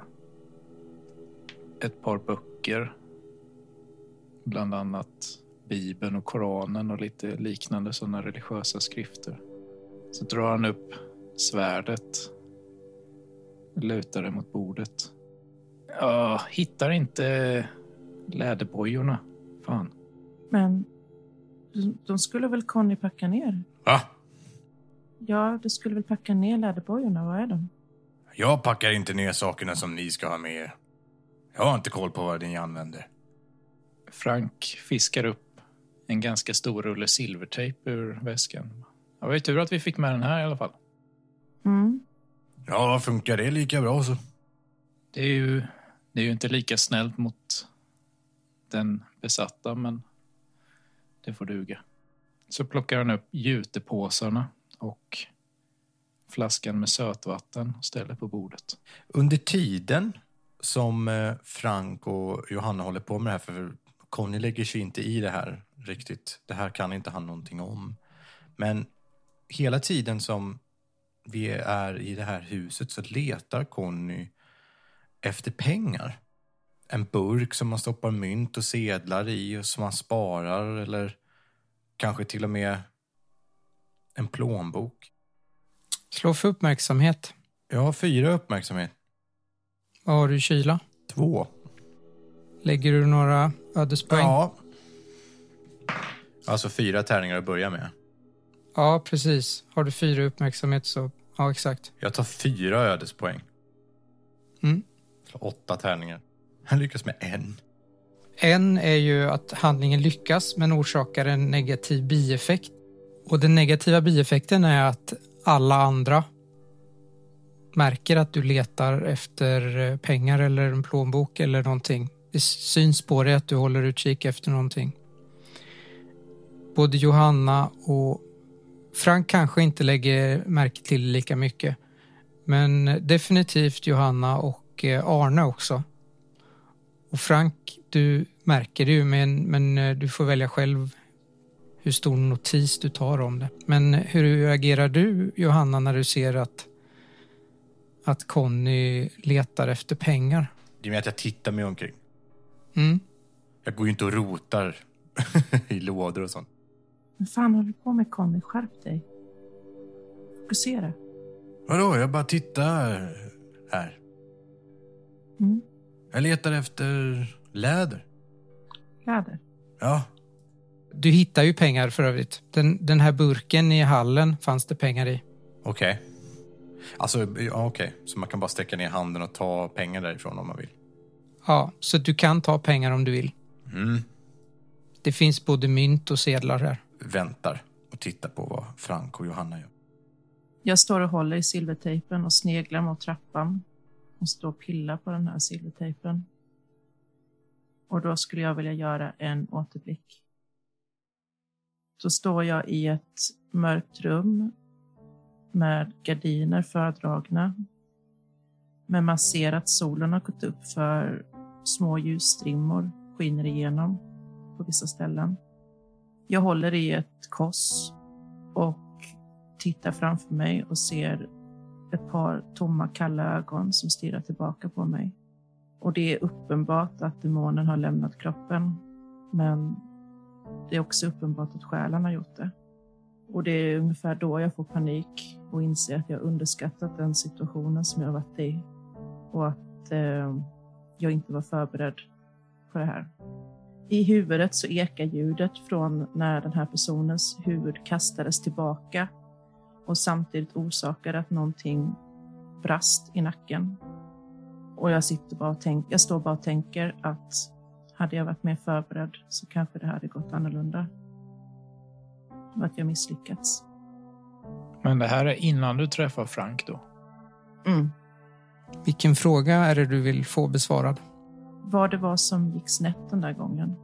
ett par böcker. Bland annat Bibeln och Koranen och lite liknande sådana religiösa skrifter. Så drar han upp svärdet. Lutar det mot bordet. Ja, hittar inte läderbojorna. Fan. Men de- skulle väl Conny packa ner? Va? Ja, du skulle väl packa ner läderbojorna? Vad är de? Jag packar inte ner sakerna som ni ska ha med er. Jag har inte koll på vad ni använder. Frank fiskar upp en ganska stor rulle silvertejp ur väskan. Det var ju tur att vi fick med den här i alla fall. Mm. Ja, funkar det lika bra så? Det är ju, det är ju inte lika snällt mot den besatta, men det får duga. Så plockar han upp jutepåsarna och flaskan med sötvatten och ställer på bordet. Under tiden som eh, Frank och Johanna håller på med det här, för Conny lägger sig inte i det här riktigt. Det här kan inte han någonting om. Men hela tiden som vi är i det här huset så letar Conny efter pengar. En burk som man stoppar mynt och sedlar i och som man sparar eller kanske till och med en plånbok. Slå för uppmärksamhet. Jag har fyra uppmärksamhet. Vad har du i kyla? Två. Lägger du några ödespoäng? Ja. Alltså fyra tärningar att börja med. Ja, precis. Har du fyra uppmärksamhet så Ja, exakt. Jag tar fyra ödespoäng. Mm. Åtta tärningar. Han lyckas med en. En är ju att handlingen lyckas men orsakar en negativ bieffekt. Och den negativa bieffekten är att alla andra märker att du letar efter eh, pengar eller en plånbok eller någonting. Det syns på dig att du håller utkik efter någonting. Både Johanna och Frank kanske inte lägger märke till lika mycket. Men definitivt Johanna och eh, Arne också. Och Frank, du märker det ju, men, men eh, du får välja själv hur stor notis du tar om det. Men hur reagerar du, Johanna, när du ser att, att Conny letar efter pengar? Det är att jag tittar mig omkring. Mm. Jag går ju inte och rotar i lådor och sånt. Men fan håller du på med Conny? Skärp dig. Fokusera. Vadå? Jag bara tittar här. Mm. Jag letar efter läder. Läder. Ja, Du hittar ju pengar för övrigt. Den, den här burken i hallen fanns det pengar i. okej. Alltså, ja, okej. Så man kan bara sträcka ner handen och ta pengar därifrån om man vill. Ja, så du kan ta pengar om du vill. Mm. Det finns både mynt och sedlar här. Väntar och tittar på vad Frank och Johanna gör. Jag står och håller i silvertejpen och sneglar mot trappan och står och pillar på den här silvertejpen. Och då skulle jag vilja göra en återblick. Då står jag i ett mörkt rum med gardiner fördragna. Men man ser att solen har gått upp för små ljusstrimmor skiner igenom på vissa ställen. Jag håller i ett kors och tittar framför mig och ser ett par tomma kalla ögon som stirrar tillbaka på mig. Och det är uppenbart att demonen har lämnat kroppen. Men det är också uppenbart att själen har gjort det. Och det är ungefär då jag får panik och inser att jag underskattat den situationen som jag varit i. Och att eh, jag inte var förberedd på det här. I huvudet så ekar ljudet från när den här personens huvud kastades tillbaka och samtidigt orsakade att någonting brast i nacken. Och jag sitter bara och tänker, jag står bara och tänker att hade jag varit mer förberedd så kanske det hade gått annorlunda. Och att jag misslyckats. Men det här är innan du träffar Frank då? Mm. Vilken fråga är det du vill få besvarad? Vad det var som gick snett den där gången.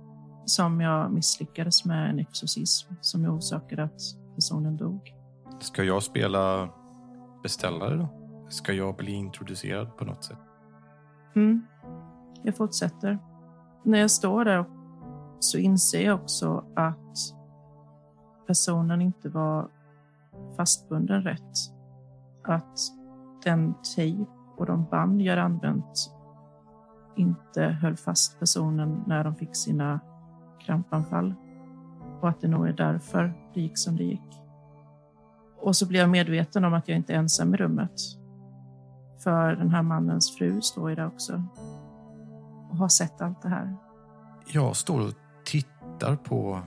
Som jag misslyckades med en exorcism som orsakade att personen dog. Ska jag spela beställare då? Ska jag bli introducerad på något sätt? Mm. Jag fortsätter. När jag står där så inser jag också att personen inte var fastbunden rätt. Att den tejp och de band jag använt inte höll fast personen när de fick sina krampanfall. Och att det nog är därför det gick som det gick. Och så blir jag medveten om att jag inte är ensam i rummet. För den här mannens fru står ju där också. Och har sett allt det här. Jag står och tittar på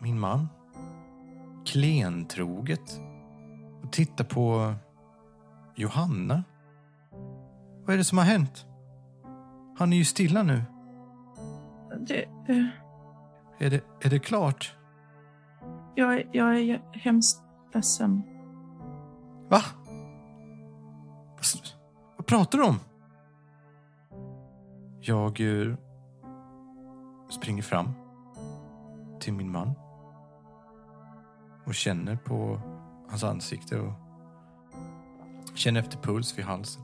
min man. Klentroget. Och tittar på Johanna. Vad är det som har hänt? Han är ju stilla nu. Det, eh, Är det, är det klart? jag, är- jag är hemskt ledsen. Va? Vad, pratar du om? Jag eh, springer fram till min man och känner på hans ansikte och känner efter puls vid halsen.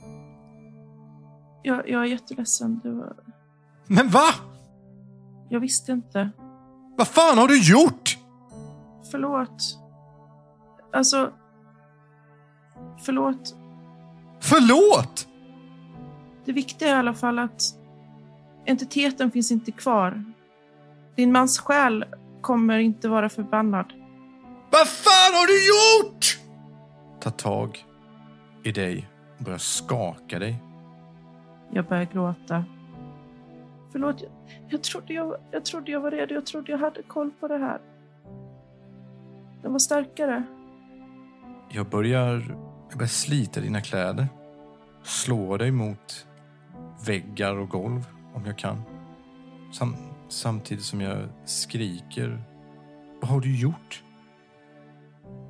Jag, jag är jätteledsen. Det var, Men va? jag visste inte. Vad fan har du gjort? Förlåt. Alltså... Förlåt. Förlåt! Det viktiga är i alla fall att entiteten finns inte kvar. Din mans själ kommer inte vara förbannad. Vad fan har du gjort? Ta tag i dig och börja skaka dig. Jag börjar gråta. Förlåt, jag, jag, trodde jag, jag trodde jag var redo. Jag trodde jag hade koll på det här. Den var starkare. Jag börjar Jag börjar slita dina kläder. Slå dig mot väggar och golv om jag kan. Sam samtidigt som jag skriker. Vad har du gjort?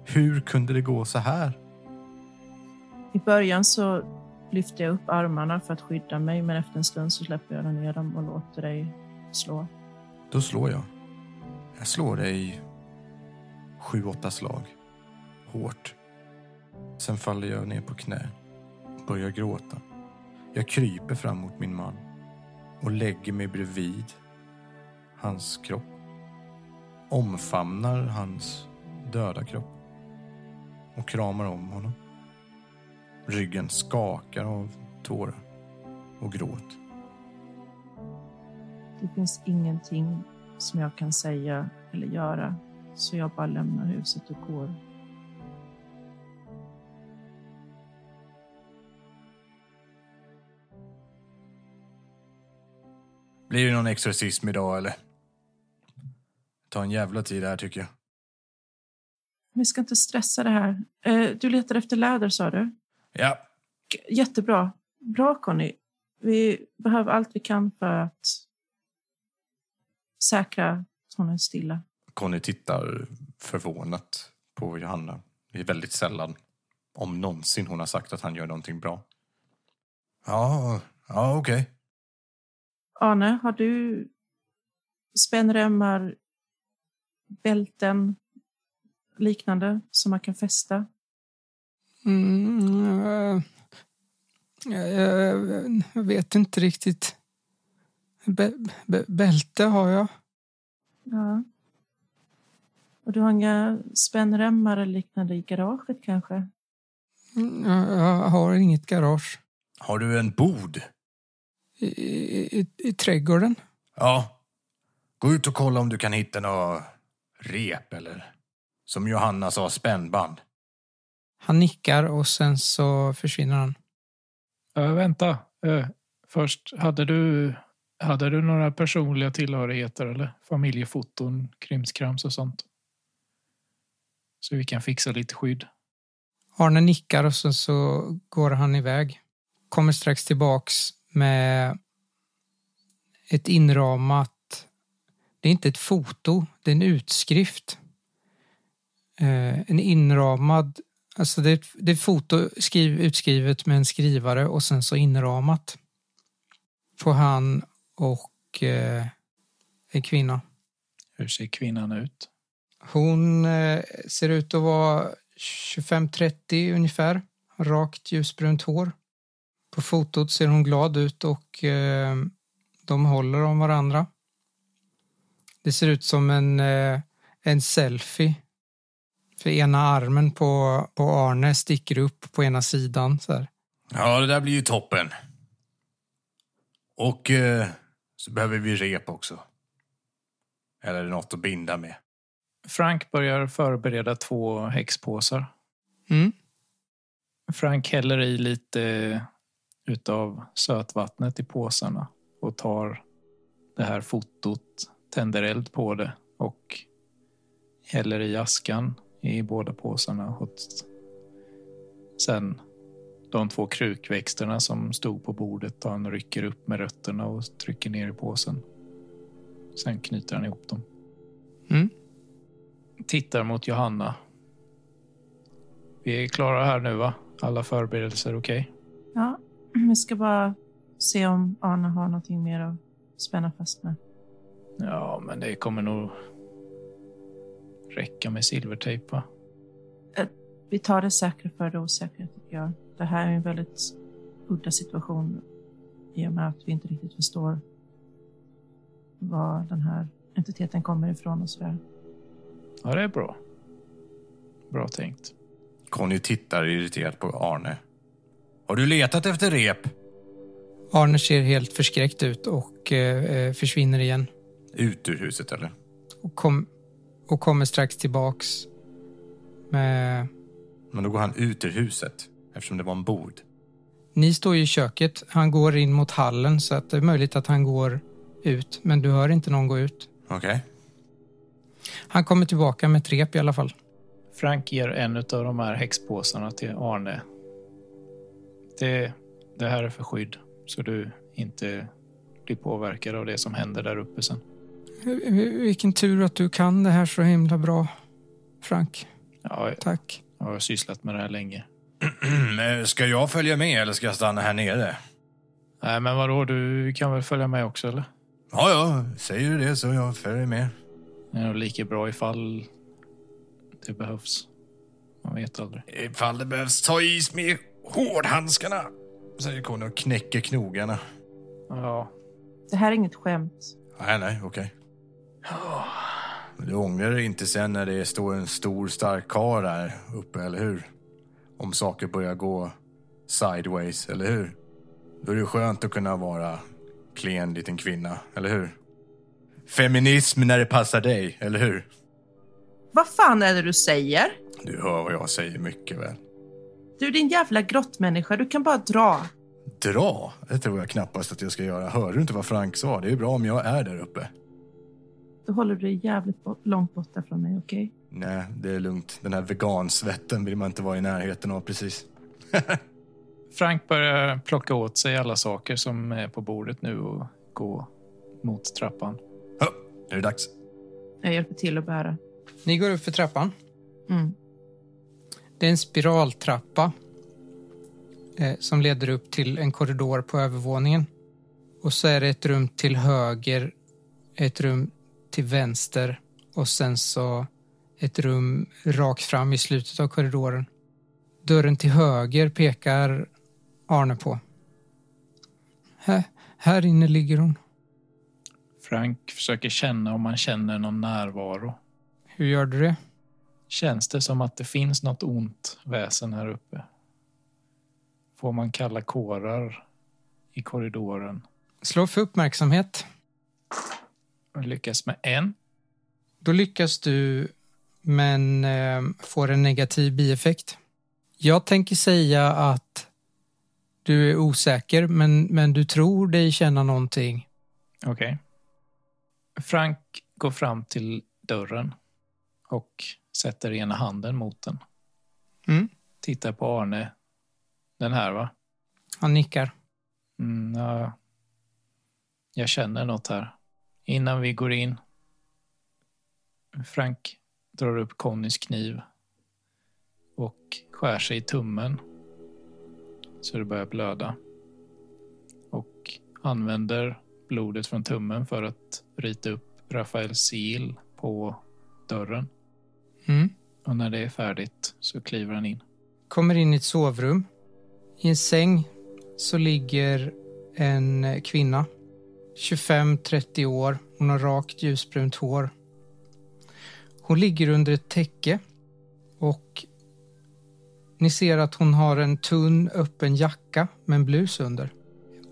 Hur kunde det gå så här? I början så lyfter jag upp armarna för att skydda mig, men efter en stund så släpper jag ner dem och låter dig slå. Då slår jag. Jag slår dig sju, åtta slag. Hårt. Sen faller jag ner på knä. Börjar gråta. Jag kryper fram mot min man och lägger mig bredvid hans kropp. Omfamnar hans döda kropp och kramar om honom. Ryggen skakar av tårar och gråt. Det finns ingenting som jag kan säga eller göra, så jag bara lämnar huset och går. Blir det någon exorcism idag eller? Ta en jävla tid här tycker jag. Vi ska inte stressa det här. Eh, Du letar efter läder, sa du? Ja, Jättebra. Bra, Conny. Vi behöver allt vi kan för att säkra att hon är stilla. Conny tittar förvånat på Johanna. Det är väldigt sällan, om någonsin, hon har sagt att han gör någonting bra. Ja, ja okej. Arne, har du spännremmar, bälten, liknande som man kan fästa? Mm, eh, jag, jag vet inte riktigt. Bä, bä, bälte har jag. Ja. Och du har inga spännremmar eller liknande i garaget kanske? Mm, Jag, har inget garage. Har du en bod? I, i, i, trädgården. Ja. Gå ut och kolla om du kan hitta något rep eller, som Johanna sa, spännband. Han nickar och sen så försvinner han. Äh, vänta. Äh, först, hade du, hade du några personliga tillhörigheter eller familjefoton, krimskrams och sånt? Så vi kan fixa lite skydd. Arne nickar och sen så går han iväg. Kommer strax tillbaks med ett inramat... Det är inte ett foto, det är en utskrift. Eh, en inramad... Alltså det det är foto skriv, utskrivet med en skrivare och sen så inramat. På han och eh, en kvinna. Hur ser kvinnan ut? Hon eh, ser ut att vara 25-30 ungefär. Rakt ljusbrunt hår. På fotot ser hon glad ut och eh, de håller om varandra. Det ser ut som en, eh, en selfie. För ena armen på, på Arne sticker upp på ena sidan. Så här. Ja, det där blir ju toppen. Och eh, så behöver vi rep också. Eller något att binda med. Frank börjar förbereda två häxpåsar. Mm. Frank häller i lite utav sötvattnet i påsarna och tar det här fotot, tänder eld på det och häller i askan i båda påsarna. Och sen de två krukväxterna som stod på bordet tar han rycker upp med rötterna och trycker ner i påsen. Sen knyter han ihop dem. Mm. Tittar mot Johanna. Vi är klara här nu va? Alla förberedelser okej? Ja, vi ska bara se om Arne har någonting mer att spänna fast med. Ja, men det kommer nog räcka med silvertejp va? Vi tar det säkra för det osäkra, tycker jag. Det här är en väldigt udda situation i och med att vi inte riktigt förstår var den här entiteten kommer ifrån och sådär. Ja, det är bra. Bra tänkt. Conny tittar irriterat på Arne. Har du letat efter rep? Arne ser helt förskräckt ut och eh, försvinner igen. Ut ur huset eller? Och, kom, och kommer strax tillbaks med Men då går han ut ur huset eftersom det var en bod. Ni står ju i köket. Han går in mot hallen så att det är möjligt att han går ut, men du hör inte någon gå ut. Okej. Han kommer tillbaka med ett rep i alla fall. Frank ger en av de här häxpåsarna till Arne. Det, det här är för skydd, så du inte blir påverkad av det som händer där uppe sen. Vilken tur att du kan det här så himla bra, Frank. Ja, Tack. jag har sysslat med det här länge. Men Ska jag följa med eller ska jag stanna här nere? Nej, men vadå, du kan väl följa med också, eller? Ja, ja, säger du det så jag följer med. Det är nog lika bra ifall det behövs. Man vet aldrig. Ifall det behövs ta is med hårdhandskarna, säger Conny och knäcker knogarna. Ja, Det här är inget skämt. Nej, nej, okej. Men Du ångrar dig inte sen när det står en stor stark karl där uppe, eller hur? Om saker börjar gå sideways, eller hur? Då är det skönt att kunna vara klen liten kvinna, eller hur? Feminism när det passar dig, eller hur? Vad fan är det du säger? Du hör vad jag säger mycket väl. Du din jävla grottmänniska, du kan bara dra. Dra? Det tror jag knappast att jag ska göra. Hör du inte vad Frank sa? Det är bra om jag är där uppe. Då håller du dig jävligt bort, långt borta från mig, okej? Nej, det är lugnt. Den här vegansvetten vill man inte vara i närheten av precis. Frank börjar plocka åt sig alla saker som är på bordet nu och gå mot trappan. Hö, är det dags? Jag hjälper till att bära. Ni går upp för trappan. Mm. Det är en spiraltrappa eh, som leder upp till en korridor på övervåningen. Och så är det ett rum till höger, ett rum till vänster och sen så ett rum rakt fram i slutet av korridoren. Dörren till höger pekar Arne på. Här, här inne ligger hon. Frank försöker känna om man känner någon närvaro. Hur gör du det? Känns det som att det finns något ont väsen här uppe? Får man kalla kårar i korridoren? Slå för uppmärksamhet. Jag lyckas med en. Då lyckas du men eh, får en negativ bieffekt. Jag tänker säga att du är osäker men, men du tror dig känna någonting. Okej. Frank går fram till dörren och sätter ena handen mot den. Mm. Tittar på Arne. Den här, va? Han nickar. Mm, ja. Jag känner något här. Innan vi går in. Frank drar upp Connys kniv och skär sig i tummen så det börjar blöda. Och använder blodet från tummen för att rita upp Rafaels sigill på dörren. Mm. Och när det är färdigt så kliver han in. Kommer in i ett sovrum. I en säng så ligger en kvinna. 25-30 år. Hon har rakt ljusbrunt hår. Hon ligger under ett täcke och ni ser att hon har en tunn öppen jacka med en blus under.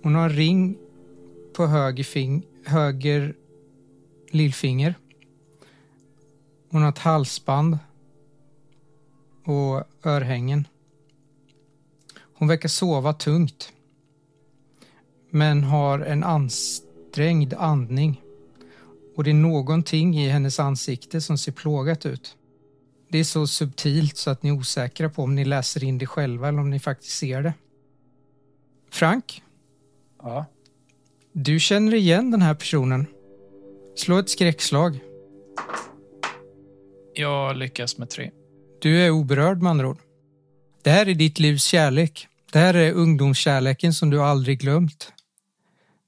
Hon har en ring på höger, fing- höger lillfinger. Hon har ett halsband och örhängen. Hon verkar sova tungt men har en ansträngd andning och det är någonting i hennes ansikte som ser plågat ut. Det är så subtilt så att ni är osäkra på om ni läser in det själva eller om ni faktiskt ser det. Frank, Ja. du känner igen den här personen. Slå ett skräckslag. Jag lyckas med tre. Du är oberörd med andra ord. Det här är ditt livs kärlek. Det här är ungdomskärleken som du aldrig glömt.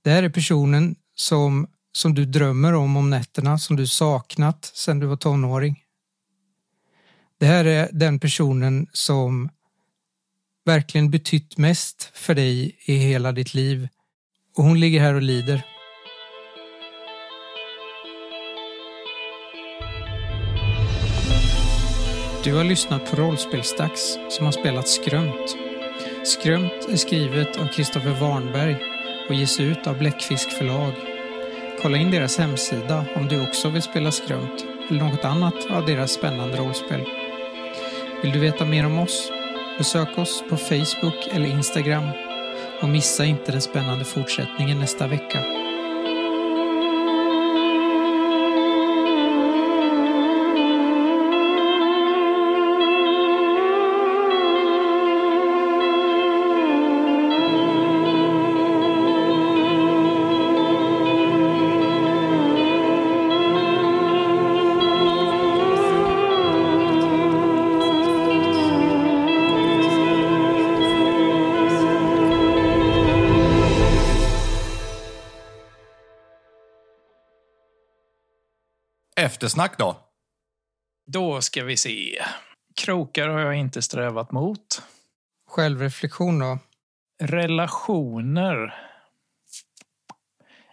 Det här är personen som, som du drömmer om om nätterna, som du saknat sedan du var tonåring. Det här är den personen som verkligen betytt mest för dig i hela ditt liv. Och hon ligger här och lider. Du har lyssnat på Rollspelsdags som har spelat Skrömt. Skrömt är skrivet av Kristoffer Warnberg och ges ut av Bläckfisk förlag. Kolla in deras hemsida om du också vill spela Skrömt eller något annat av deras spännande rollspel. Vill du veta mer om oss? Besök oss på Facebook eller Instagram och missa inte den spännande fortsättningen nästa vecka. Eftersnack då? Då ska vi se. Krokar har jag inte strävat mot. Självreflektion då? Relationer.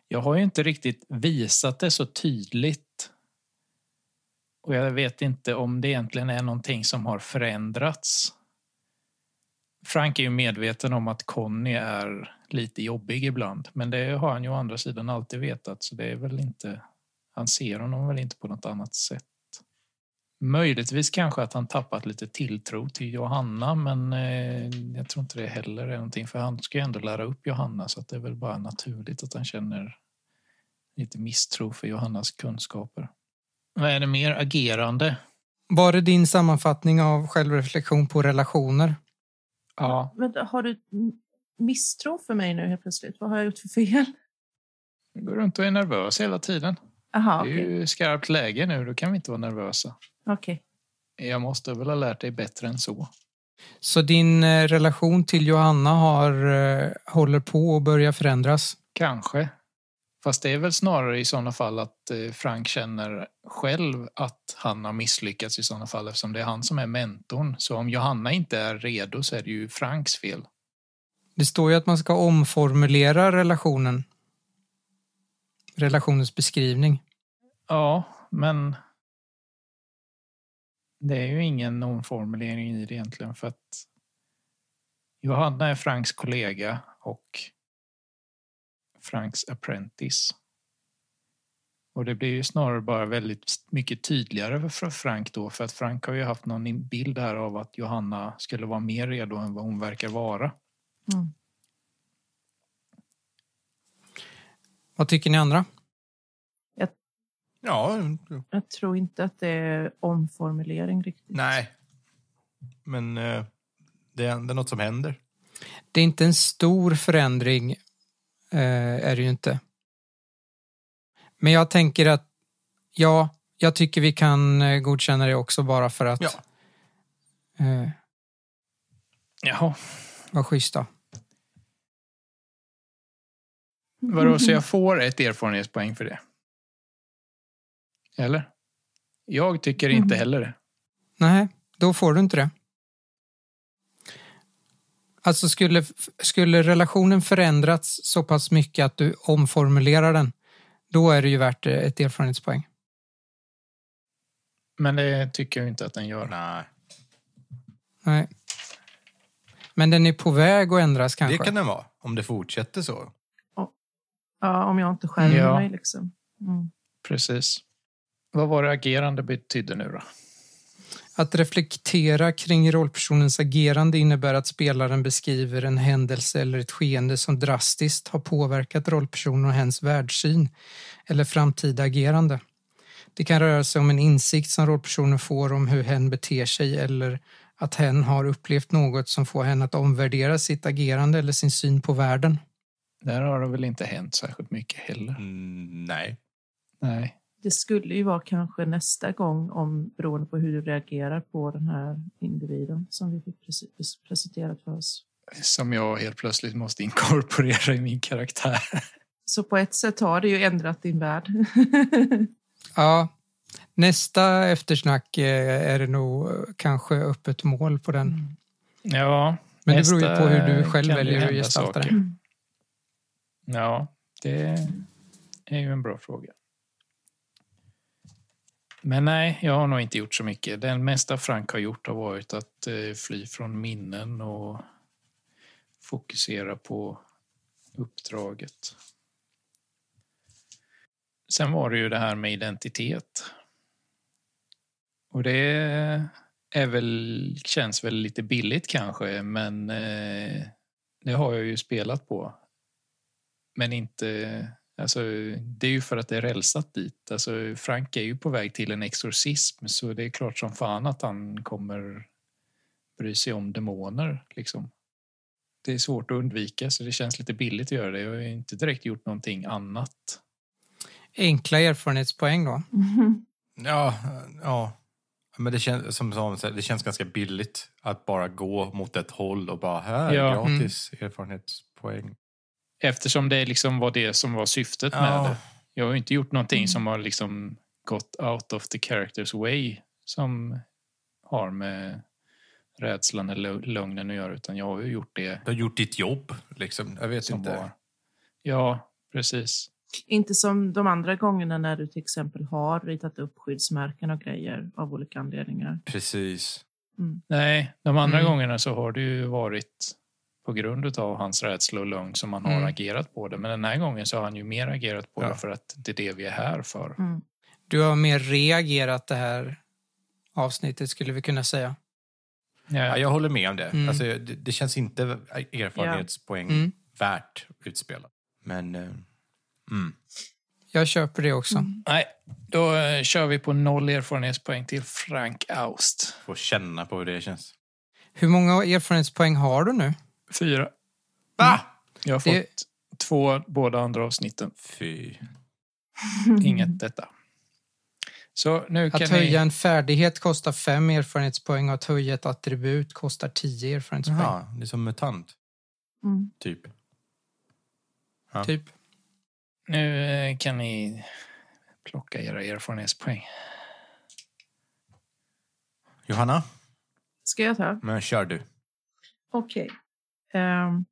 Jag har ju inte riktigt visat det så tydligt. Och jag vet inte om det egentligen är någonting som har förändrats. Frank är ju medveten om att Conny är lite jobbig ibland. Men det har han ju å andra sidan alltid vetat. Så det är väl inte... Han ser honom väl inte på något annat sätt. Möjligtvis kanske att han tappat lite tilltro till Johanna men eh, jag tror inte det heller är någonting för han ska ju ändå lära upp Johanna så att det är väl bara naturligt att han känner lite misstro för Johannas kunskaper. Vad är det mer? Agerande? Var det din sammanfattning av självreflektion på relationer? Ja. Vänta, har du misstro för mig nu helt plötsligt? Vad har jag gjort för fel? Du går runt och är nervös hela tiden. Aha, Det är okej. ju skarpt läge nu, då kan vi inte vara nervösa. Okej. Jag måste väl ha lärt dig bättre än så. Så din eh, relation till Johanna har, eh, håller på att börja förändras? Kanske. Fast det är väl snarare i sådana fall att eh, Frank känner själv att han har misslyckats i sådana fall eftersom det är han som är mentorn. Så om Johanna inte är redo så är det ju Franks fel. Det står ju att man ska omformulera relationen. Relationens beskrivning. Ja, men det är ju ingen omformulering i det egentligen för att Johanna är Franks kollega och Franks apprentice. Och det blir ju snarare bara väldigt mycket tydligare för Frank då för att Frank har ju haft någon bild här av att Johanna skulle vara mer redo än vad hon verkar vara. Mm. Vad tycker ni andra? Ja, Jag tror inte att det är omformulering riktigt. nej. Men eh, det är ändå något som händer. Det är inte en stor förändring, eh, är det ju inte. Men jag tänker att, ja, jag tycker vi kan eh, godkänna det också bara för att Ja. eh, Jaha, vara schyssta. vadå så jag får ett erfarenhetspoäng för det? Eller? Jag tycker inte Mm. heller det. Nej, då får du inte det. Alltså skulle, skulle relationen förändrats så pass mycket att du omformulerar den, då är det ju värt eh, ett erfarenhetspoäng. Men det tycker jag inte att den gör. Nej, Nej. Men den är på väg att ändras kanske. det kan den vara. Om det fortsätter så. Ja, om jag inte skärmer Ja. mig liksom. Mm. Precis. Vad var det agerande betydde nu då? Att reflektera kring rollpersonens agerande innebär att spelaren beskriver en händelse eller ett skeende som drastiskt har påverkat rollpersonen och hens världssyn eller framtida agerande. Det kan röra sig om en insikt som rollpersonen får om hur hen beter sig eller att hen har upplevt något som får henne att omvärdera sitt agerande eller sin syn på världen. Där har det väl inte hänt särskilt mycket heller. Mm, nej. Nej. Det skulle ju vara kanske nästa gång om beroende på hur du reagerar på den här individen som vi fick prese- presenterat för oss. Som jag helt plötsligt måste inkorporera i min karaktär. Så på ett sätt har det ju ändrat din värld. Ja, nästa eftersnack eh, är det nog eh, kanske öppet mål på den. Ja. Men det beror ju på hur du själv väljer att gestalta saker. det. Ja, det är ju en bra fråga. Men nej, jag har nog inte gjort så mycket. Den mesta Frank har gjort har varit att eh, fly från minnen och fokusera på uppdraget. Sen var det ju det här med identitet. Och det är väl, känns väl lite billigt kanske, men eh, det har jag ju spelat på. Men inte... Alltså, det är ju för att det är rälsat dit. Alltså, Frank är ju på väg till en exorcism så det är klart som fan att han kommer bry sig om demoner. Liksom. Det är svårt att undvika så det känns lite billigt att göra det. Jag har ju inte direkt gjort någonting annat. Enkla erfarenhetspoäng då. Ja, ja. Men det känns, som Samuel säger, det känns ganska billigt att bara gå mot ett håll och bara här, Ja. gratis erfarenhetspoäng. Eftersom det liksom var det som var syftet med Ja. det. Jag har inte gjort någonting Mm. som har liksom gått out of the characters way som har med rädslan eller lögnen att göra, utan jag har ju gjort det Du har gjort ditt jobb, liksom. Jag vet inte. var... Ja, precis. Inte som de andra gångerna när du till exempel har ritat upp skyddsmärken och grejer av olika anledningar. Precis. Nej, de andra Mm. gångerna så har det ju varit på grund av hans rädsla och lögn som han har Mm. agerat på det. Men den här gången så har han ju mer agerat på Ja. det för att det är det vi är här för. Mm. Du har mer reagerat det här avsnittet skulle vi kunna säga. Ja, Ja, jag håller med om det. Mm. Alltså, det, det känns inte erfarenhetspoäng Mm. värt utspelat. Men... Eh, mm. Jag köper det också. Mm. Nej, då eh, kör vi på noll erfarenhetspoäng till Frank Aust. Får känna på hur det känns. Hur många erfarenhetspoäng har du nu? Fyra. Va? Jag har fått Det- två båda andra avsnitten. Fy. Inget detta. Så nu kan Att höja ni... en färdighet kostar fem erfarenhetspoäng och att höja ett attribut kostar tio erfarenhetspoäng. Jaha, det är som mutant, Mm. typ. Typ. Nu eh, kan ni plocka era erfarenhetspoäng. Johanna, Ska jag ta? men kör du. Okej. Ehm,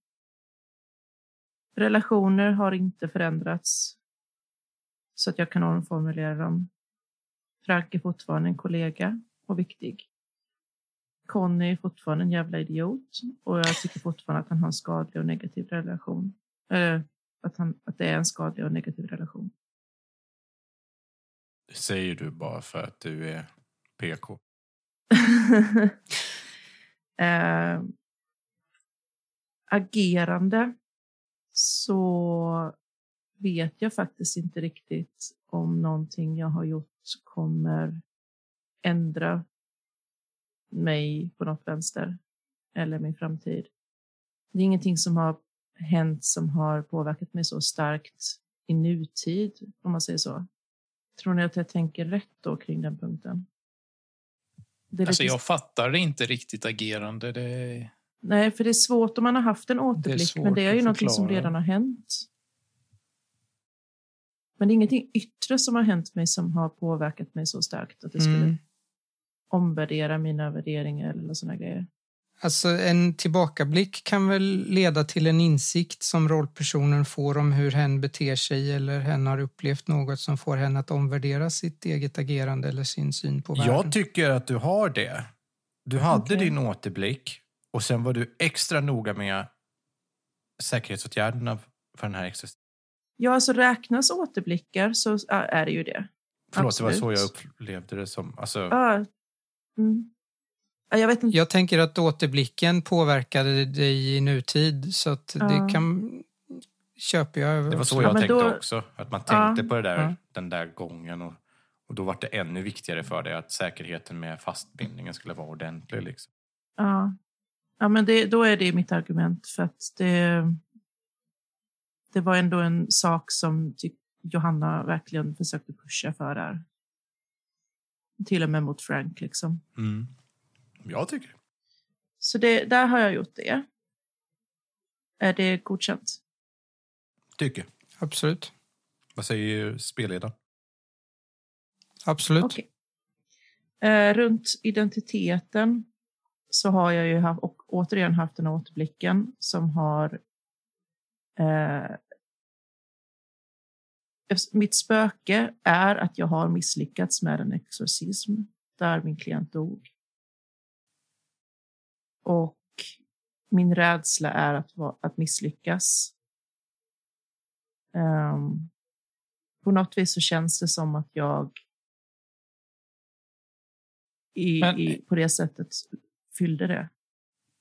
relationer har inte förändrats så att jag kan omformulera dem. Frank är fortfarande en kollega och viktig. Conny är fortfarande en jävla idiot och jag tycker fortfarande att han har en skadlig och negativ relation. Eller att, han, att det är en skadlig och negativ relation. Det säger du bara för att du är PK. eh, agerande så vet jag faktiskt inte riktigt om någonting jag har gjort kommer ändra mig på något vänster eller min framtid. Det är ingenting som har hänt som har påverkat mig så starkt i nutid, om man säger så. Tror ni att jag tänker rätt då kring den punkten? Alltså lite- jag fattar inte riktigt agerande. Det... Nej, för det är svårt om man har haft en Det återblick, svårt men det är ju någonting som redan har hänt. Men det är ingenting yttre som har hänt mig som har påverkat mig så starkt att det skulle Mm. omvärdera mina värderingar eller sådana grejer. Alltså en tillbakablick kan väl leda till en insikt som rollpersonen får om hur hen beter sig eller hen har upplevt något som får henne att omvärdera sitt eget agerande eller sin syn på världen. Jag tycker att du har det. Du hade Okej. din återblick och sen var du extra noga med säkerhetsåtgärderna för den här extra... Ja, alltså räknas återblickar så är det ju det. Förlåt, det var så Absolut. jag upplevde det som. Alltså, Ja. Mm. Ja, Jag vet inte. Jag tänker att återblicken påverkade dig i nutid så att Ja. det kan köper jag. det var så Ja, jag men tänkte då- också. Att man Ja. tänkte på det där, Ja. den där gången. Och, och då var det ännu viktigare för dig att säkerheten med fastbindningen skulle vara ordentlig. Liksom. Ja, ja men det, då är det mitt argument för att det, det var ändå en sak som Johanna verkligen försökte pusha för där. Till och med mot Frank liksom. Mm. Jag tycker. Så det, där har jag gjort det. Är det godkänt? Tycker. Absolut. Vad säger spelledaren? Absolut. Okej. Eh, runt identiteten så har jag ju haft, och återigen haft den återblicken som har eh, mitt spöke är att jag har misslyckats med en exorcism där min klient dog. Och min rädsla är att, att misslyckas. Ehm, på något vis så känns det som att jag i, Men- i, på det sättet fyllde det.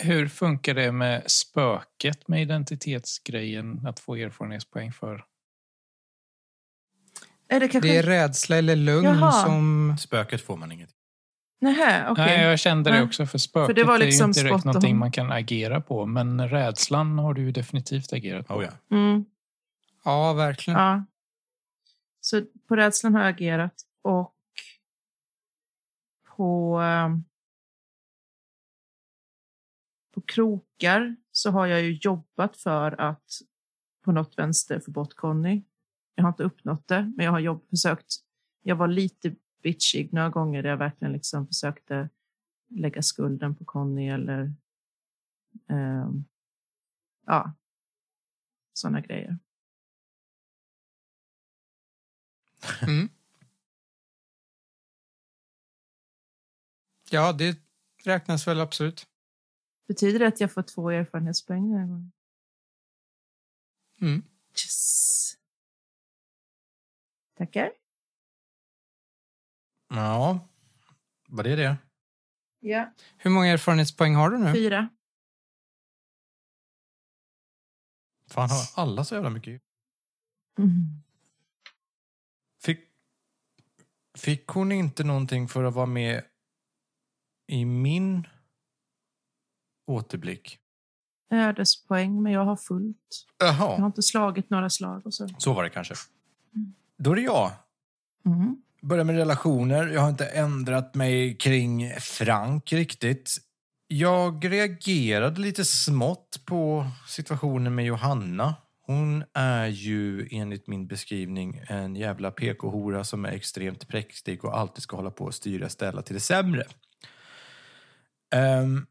Hur funkar det med spöket med identitetsgrejen att få erfarenhetspoäng för? Är det kanske... Det är rädsla eller lugn Jaha. som... Spöket får man inget. Nähä, okej. Nej, jag kände det också för spöket För det var är ju liksom inte direkt spot on. någonting man kan agera på. Men rädslan har du ju definitivt agerat på. Oh, ja. Mm, Ja, verkligen. ja. Så på rädslan har jag agerat och på, ehm, på krokar så har jag ju jobbat för att på något vänster få bort Conny. Jag har inte uppnått det, men jag har jobb, försökt jag var lite bitchig några gånger där jag verkligen liksom försökte lägga skulden på Conny eller ehm, ja, sådana grejer. Mm. Ja, det räknas väl absolut. Betyder det att jag får två erfarenhetspoäng den här gången? Mm. Yes. Tackar. Ja, var det det? Ja. Hur många erfarenhetspoäng har du nu? Fyra. Fan, har alla så jävla mycket? Mm. Fick, fick hon inte någonting för att vara med i min återblick? Ödespoäng, men jag har fullt. Jag har inte slagit några slag och så. så var det kanske. Mm. Då är det jag. Mm. Börjar med relationer. Jag har inte ändrat mig kring Frank riktigt. Jag reagerade lite smått på situationen med Johanna. Hon är ju enligt min beskrivning en jävla PK-hora som är extremt präktig och alltid ska hålla på och styra ställa till det sämre. Ehm,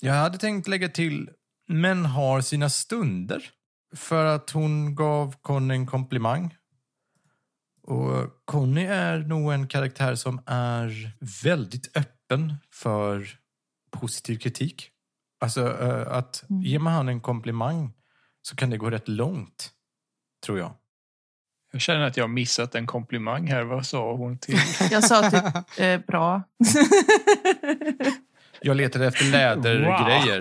Jag hade tänkt lägga till, men har sina stunder. För att hon gav Conny en komplimang. Och Conny är nog en karaktär som är väldigt öppen för positiv kritik. Alltså eh, att Mm. ger man han en komplimang så kan det gå rätt långt, tror jag. Jag känner att jag har missat en komplimang här. Vad sa hon till? Jag sa typ eh, bra. Jag letade efter lädergrejer.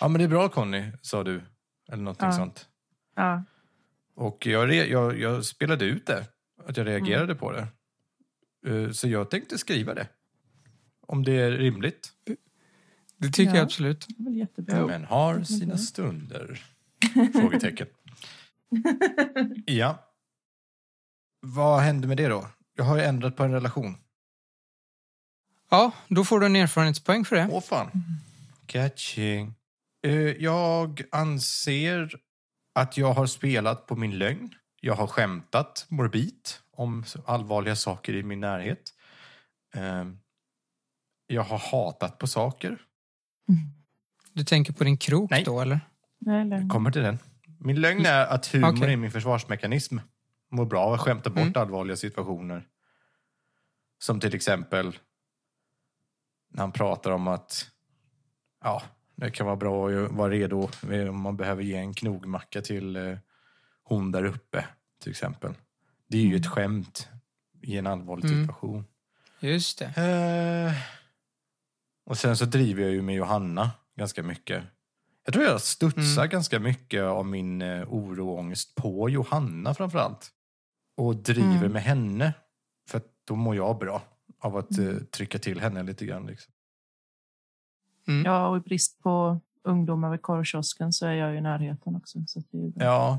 Ja, men det är bra Conny, sa du. Eller någonting Ja. sånt. ja. Och jag, re- jag, jag spelade ut det, att jag reagerade på det. Eh, Så jag tänkte skriva det. Om det är rimligt. Det tycker Ja. jag absolut. Det är väl jättebra. Men har sina stunder. Frågetecken. Ja. Vad hände med det då? Jag har ju ändrat på en relation. Ja, då får du en erfarenhetspoäng för det. Åh fan. Catching. Eh, Jag anser att jag har spelat på min lögn. Jag har skämtat morbid om allvarliga saker i min närhet. Eh, Jag har hatat på saker. Du tänker på din krok Nej. då, eller? Nej, lögn. Jag kommer till den. Min lögn är att humor Okej. är min försvarsmekanism. Mår bra av att skämta bort Mm. allvarliga situationer. Som till exempel när han pratar om att ja, det kan vara bra att vara redo om man behöver ge en knogmacka till eh, hon där uppe, till exempel. Det är ju ett skämt i en allvarlig Mm. situation. Just det. Eh, och sen så driver jag ju med Johanna ganska mycket. Jag tror jag studsar Mm. ganska mycket av min eh, oro och ångest på Johanna framförallt. Och driver Mm. med henne. För att då mår jag bra av att eh, trycka till henne lite grann. Liksom. Mm. Ja, och i brist på ungdomar vid korvkiosken så är jag ju i närheten också. Så det är. Ja.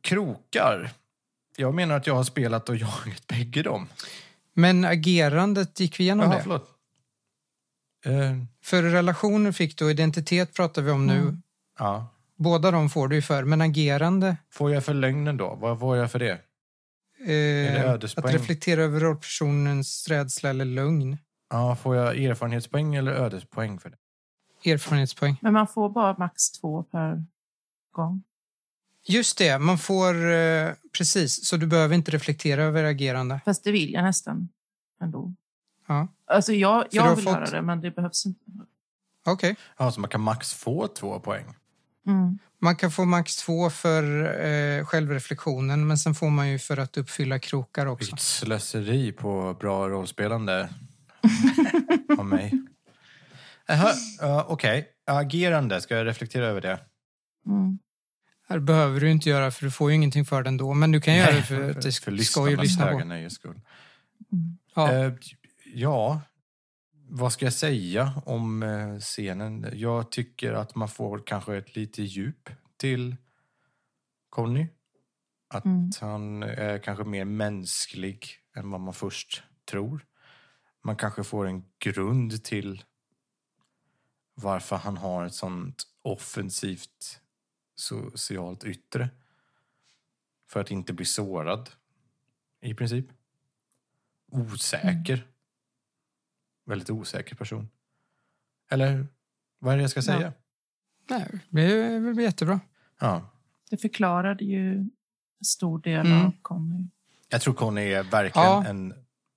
Krokar. Jag menar att jag har spelat och jagat bägge dem. Men agerandet, gick vi igenom Jaha, det? förlåt. Eh, För relationer fick du, identitet pratar vi om nu. Mm. ja. Båda de får du ju för, men agerande, Får jag för lögnen då? Vad får jag för det? Eh, att reflektera över rollpersonens rädsla eller lugn. Ja, får jag erfarenhetspoäng eller ödespoäng för det? Erfarenhetspoäng. Men man får bara max två per gång. Just det, man får... Eh, precis, så du behöver inte reflektera över agerande. Fast det vill jag nästan ändå. Ja. Alltså jag, jag vill fått- höra det, men det behövs inte. Okej. Ja, så man kan max få två poäng. Mm. Man kan få max två för eh, självreflektionen, men sen får man ju för att uppfylla krokar också. Vilket slöseri på bra rollspelande av mig. Ja, Okej, agerande. Ska jag reflektera över det? Mm. Det behöver du inte göra, för du får ju ingenting för den då. Men du kan göra det för att det ska ju lyssnarnas lyssna på. nöjes skull. Mm. Ja. Eh, ja, vad ska jag säga om eh, scenen? Jag tycker att man får kanske ett lite djup till Conny. Att Mm. han är kanske mer mänsklig än vad man först tror. Man kanske får en grund till varför han har ett sånt offensivt socialt yttre. För att inte bli sårad. i princip. Osäker. Väldigt osäker person. Eller vad är det jag ska säga? Nej, det är jättebra. Ja. Det förklarade ju en stor del Mm. av Conny. Jag tror Conny är verkligen Ja. en...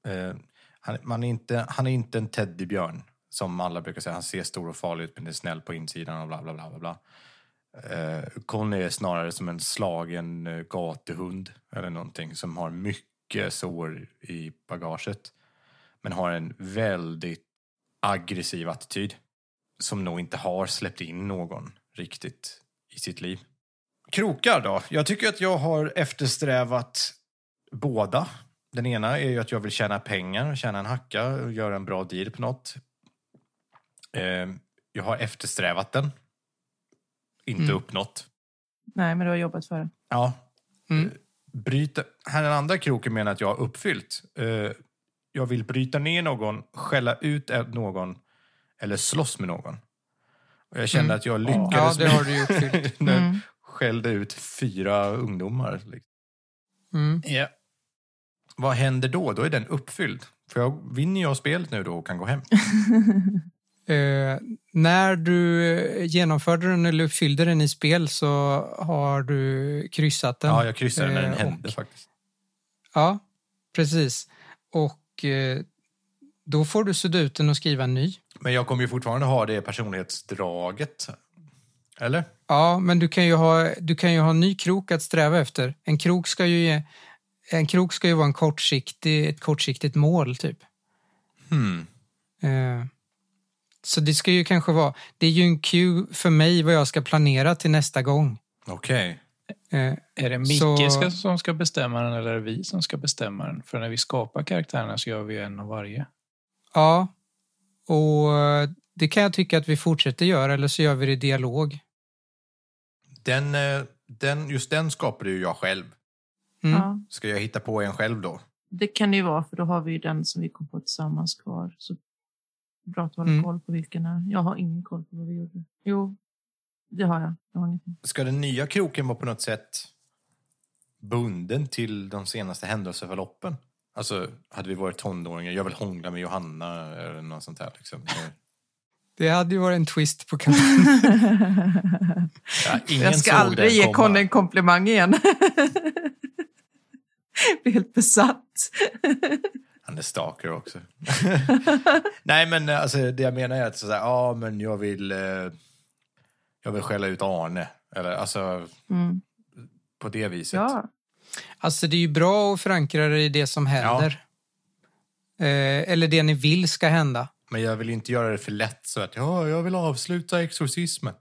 Eh, han, man är inte, han är inte en teddybjörn, som alla brukar säga. Han ser stor och farlig ut, men är snäll på insidan och bla bla bla. bla, bla. Eh, Conny är snarare som en slagen eh, gatuhund eller någonting som har mycket sår i bagaget. Men har en väldigt aggressiv attityd som nog inte har släppt in någon riktigt i sitt liv. Krokar då? Jag tycker att jag har eftersträvat båda. Den ena är ju att jag vill tjäna pengar, tjäna en hacka och göra en bra deal på något. Eh, jag har eftersträvat den. Inte Mm. uppnått. Nej, men du har jobbat för det. Ja. Mm. Eh, Bryta, här den andra kroken menar att jag har uppfyllt. Jag vill bryta ner någon, skälla ut någon eller slåss med någon. Och jag kände Mm. att jag Ja, lyckades det med- har du jag Mm. skällde ut fyra ungdomar. liksom. Mm. Ja. Vad händer då? Då är den uppfylld. För jag vinner jag spelet nu då och kan gå hem. Eh, när du genomförde den eller uppfyllde den i spel så har du kryssat den. Ja, jag kryssade när den Eh, hände och- faktiskt. Ja, precis. Och eh, då får du sudda ut den och skriva en ny. Men jag kommer ju fortfarande ha det personlighetsdraget. Eller? Ja, men du kan ju ha, du kan ju ha en ny krok att sträva efter. En krok ska ju, ge, en krok ska ju vara en kortsiktig, ett kortsiktigt mål, typ. Hmm. Eh, så det ska ju kanske vara... Det är ju en cue för mig vad jag ska planera till nästa gång. Okej. Eh, Är det Micke Så- som ska bestämma den eller är det vi som ska bestämma den? För när vi skapar karaktärerna så gör vi en av varje. ja, och eh, det kan jag tycka att vi fortsätter göra, eller så gör vi det i dialog. Den, eh, den, just den skapade ju jag själv. Mm. Ja, Ska jag hitta på en själv då? det kan det ju vara, för då har vi ju den som vi kom på tillsammans kvar. Så bra att du håller Mm. koll på vilken är. Jag har ingen koll på vad vi gjorde. Jo, det har jag. jag har. Ska den nya kroken vara på något sätt bunden till de senaste händelseförloppen? Alltså, hade vi varit tonåringar, jag vill hångla med Johanna eller något sånt här. Liksom. Det hade ju varit en twist på kampanjen. Ja, ingen jag ska aldrig ge. Conny en komplimang igen. Blir helt besatt. Han är stalker också. Nej, men alltså, det jag menar är att sådär, ja, men jag vill, eh, jag vill skälla ut Arne. Eller alltså, Mm. på det viset. Ja, Alltså det är ju bra att förankra det i det som händer. Eh, eller det ni vill ska hända. Men jag vill inte göra det för lätt så att ja, jag vill avsluta exorcismen.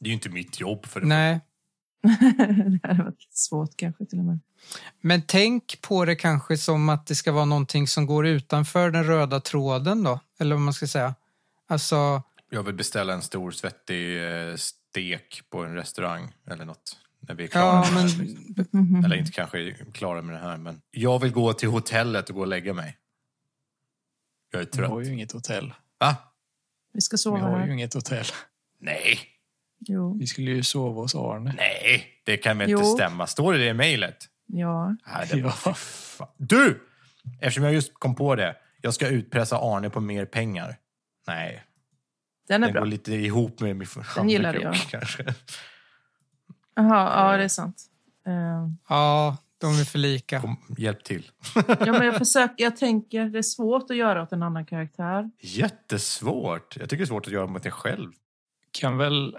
Det är ju inte mitt jobb för det. Nej, det hade varit svårt kanske till och med. men tänk på det kanske som att det ska vara någonting som går utanför den röda tråden då. Eller vad man ska säga. Alltså, Jag vill beställa en stor svettig eh, stek på en restaurang eller något. När vi är klara ja med men... det här. Eller inte kanske är klara med det här, men jag vill gå till hotellet och gå och lägga mig. Jag är Vi trött. har ju inget hotell. Va? Vi ska Vi sova har ju här. inget hotell. Nej, Jo, Vi skulle ju sova hos Arne. nej, det kan väl inte Jo. stämma. Står det i mejlet? ja. Nej, det var Ja. Du! Eftersom jag just kom på det. Jag ska utpressa Arne på mer pengar. Nej, Den är den bra. går lite ihop med min Den gillade jag. kanske. Jaha, ja det är sant. Eh, Ja, de är för lika. Kom, hjälp till. ja, men jag försöker, jag tänker, det är svårt att göra åt en annan karaktär. Jättesvårt. Jag tycker det är svårt att göra mot dig själv. Kan väl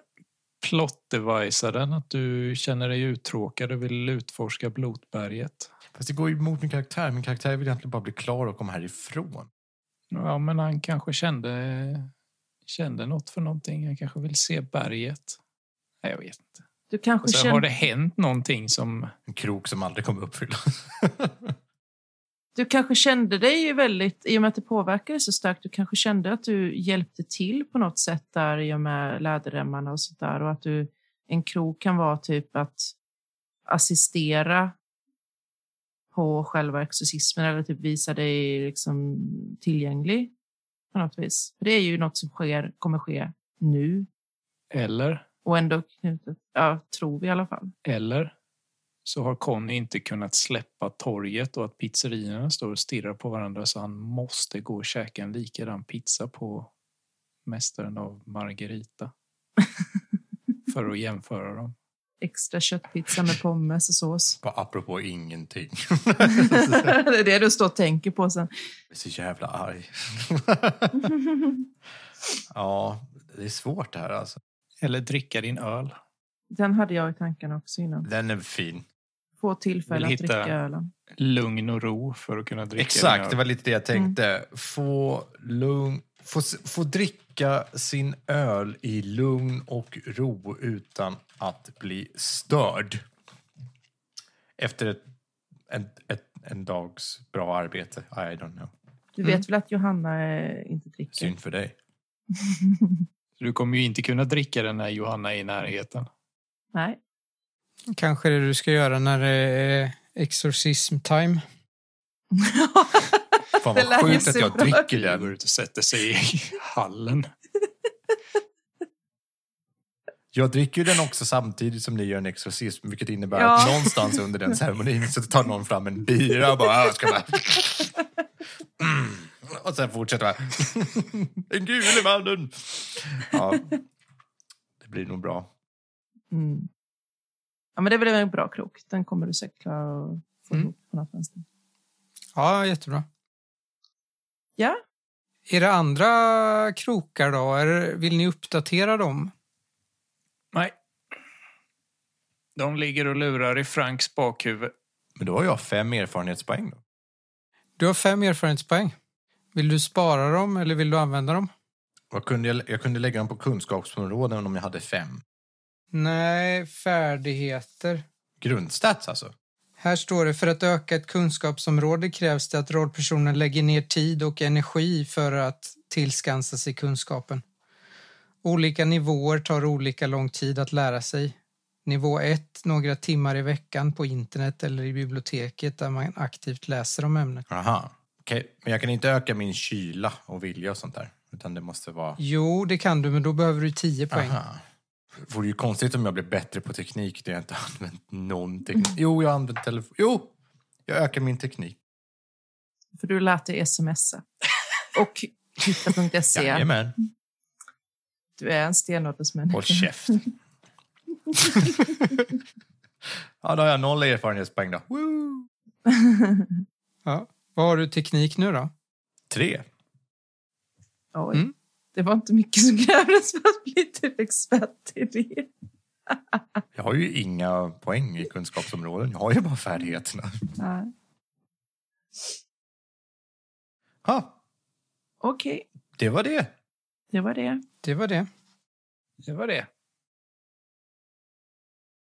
plot-devisa den att du känner dig uttråkad och vill utforska blotberget. Fast det går ju emot min karaktär. Min karaktär vill egentligen bara bli klar och komma härifrån. Ja, men han kanske kände, kände något för någonting. Han kanske vill se berget. Nej, jag vet inte. Du kanske Och sen känner... har det hänt någonting som... En krok som aldrig kommer uppfyllas. Du kanske kände dig väldigt, i och med att det påverkade så starkt, du kanske kände att du hjälpte till på något sätt där i och med läderremmarna och sånt där och att du, en krok kan vara typ att assistera på själva exorcismen eller typ visa dig liksom tillgänglig på något vis. För det är ju något som sker, kommer ske nu Eller, och ändå knutet, ja, tror vi i alla fall. eller så har Conny inte kunnat släppa torget och att pizzerierna står och stirrar på varandra så han måste gå och käka en likadan pizza på Mästaren av Margarita. för att jämföra dem. Extra köttpizza med pommes och sås. Bara apropå ingenting. det är det du står och tänker på sen. Jag är så jävla arg. ja, det är svårt det här alltså. Eller dricka din öl. Den hade jag i tankarna också innan. Den är fin. Få tillfälle att hitta- dricka ölen. Lugn och ro för att kunna dricka Exakt, det var lite det jag tänkte. Få, lugn, få, få dricka sin öl i lugn och ro utan att bli störd. Efter ett, en, ett, en dags bra arbete. I don't know. Du Mm. vet väl att Johanna eh, inte dricker? Synd för dig. Du kommer ju inte kunna dricka den när Johanna är i närheten. Nej. Kanske det du ska göra när det är exorcism time. Fan Det vad sjukt att jag dricker Du går den. ut och sätter sig i hallen. Jag dricker ju den också samtidigt som ni gör en exorcism, vilket innebär Ja. att någonstans under den ceremonin så tar någon fram en bira och bara, "Ah, jag ska bara... Mm. Och sen fortsätter man. Den gule mannen. Ja, det blir nog bra. Mm. Ja, men det väl en bra krok. Den kommer du säkert klara att få Mm. ihop på något vänster. Ja, jättebra. Ja, Era andra krokar då? Är, vill ni uppdatera dem? Nej. De ligger och lurar i Franks bakhuvud. Men då har jag fem erfarenhetspoäng. Då. Du har fem erfarenhetspoäng. Vill du spara dem eller vill du använda dem? Vad kunde jag, jag kunde lägga dem på kunskapsområden om jag hade fem. Nej, färdigheter. Grundstats alltså. Här står det för att öka ett kunskapsområde krävs det att rollpersonen lägger ner tid och energi för att tillskansa sig kunskapen. Olika nivåer tar olika lång tid att lära sig. Nivå 1, några timmar i veckan på internet eller i biblioteket där man aktivt läser om ämnet. Aha. Okej, men jag kan inte öka min kyla och vilja och sånt där. Utan det måste vara... Jo, det kan du, men då behöver du 10 poäng. Aha. Det vore ju konstigt om jag blev bättre på teknik när jag inte använt någon teknik. Jo, jag har använt telefon. Jo, jag ökar min teknik. för du lät dig smsa. Och hitta.se. Jajamän. Du är en stenåldersmänniska. Håll käft. ja, då har jag noll erfarenhetspoäng då. Woo! Ja. Vad har du teknik nu då? Tre. Oj. Mm. Det var inte mycket som krävdes för att bli typ expert i det. Jag har ju inga poäng i kunskapsområden. Jag har ju bara färdigheterna. Nej. Ha, Okej, det var det. det var det. Det var det. Det var det.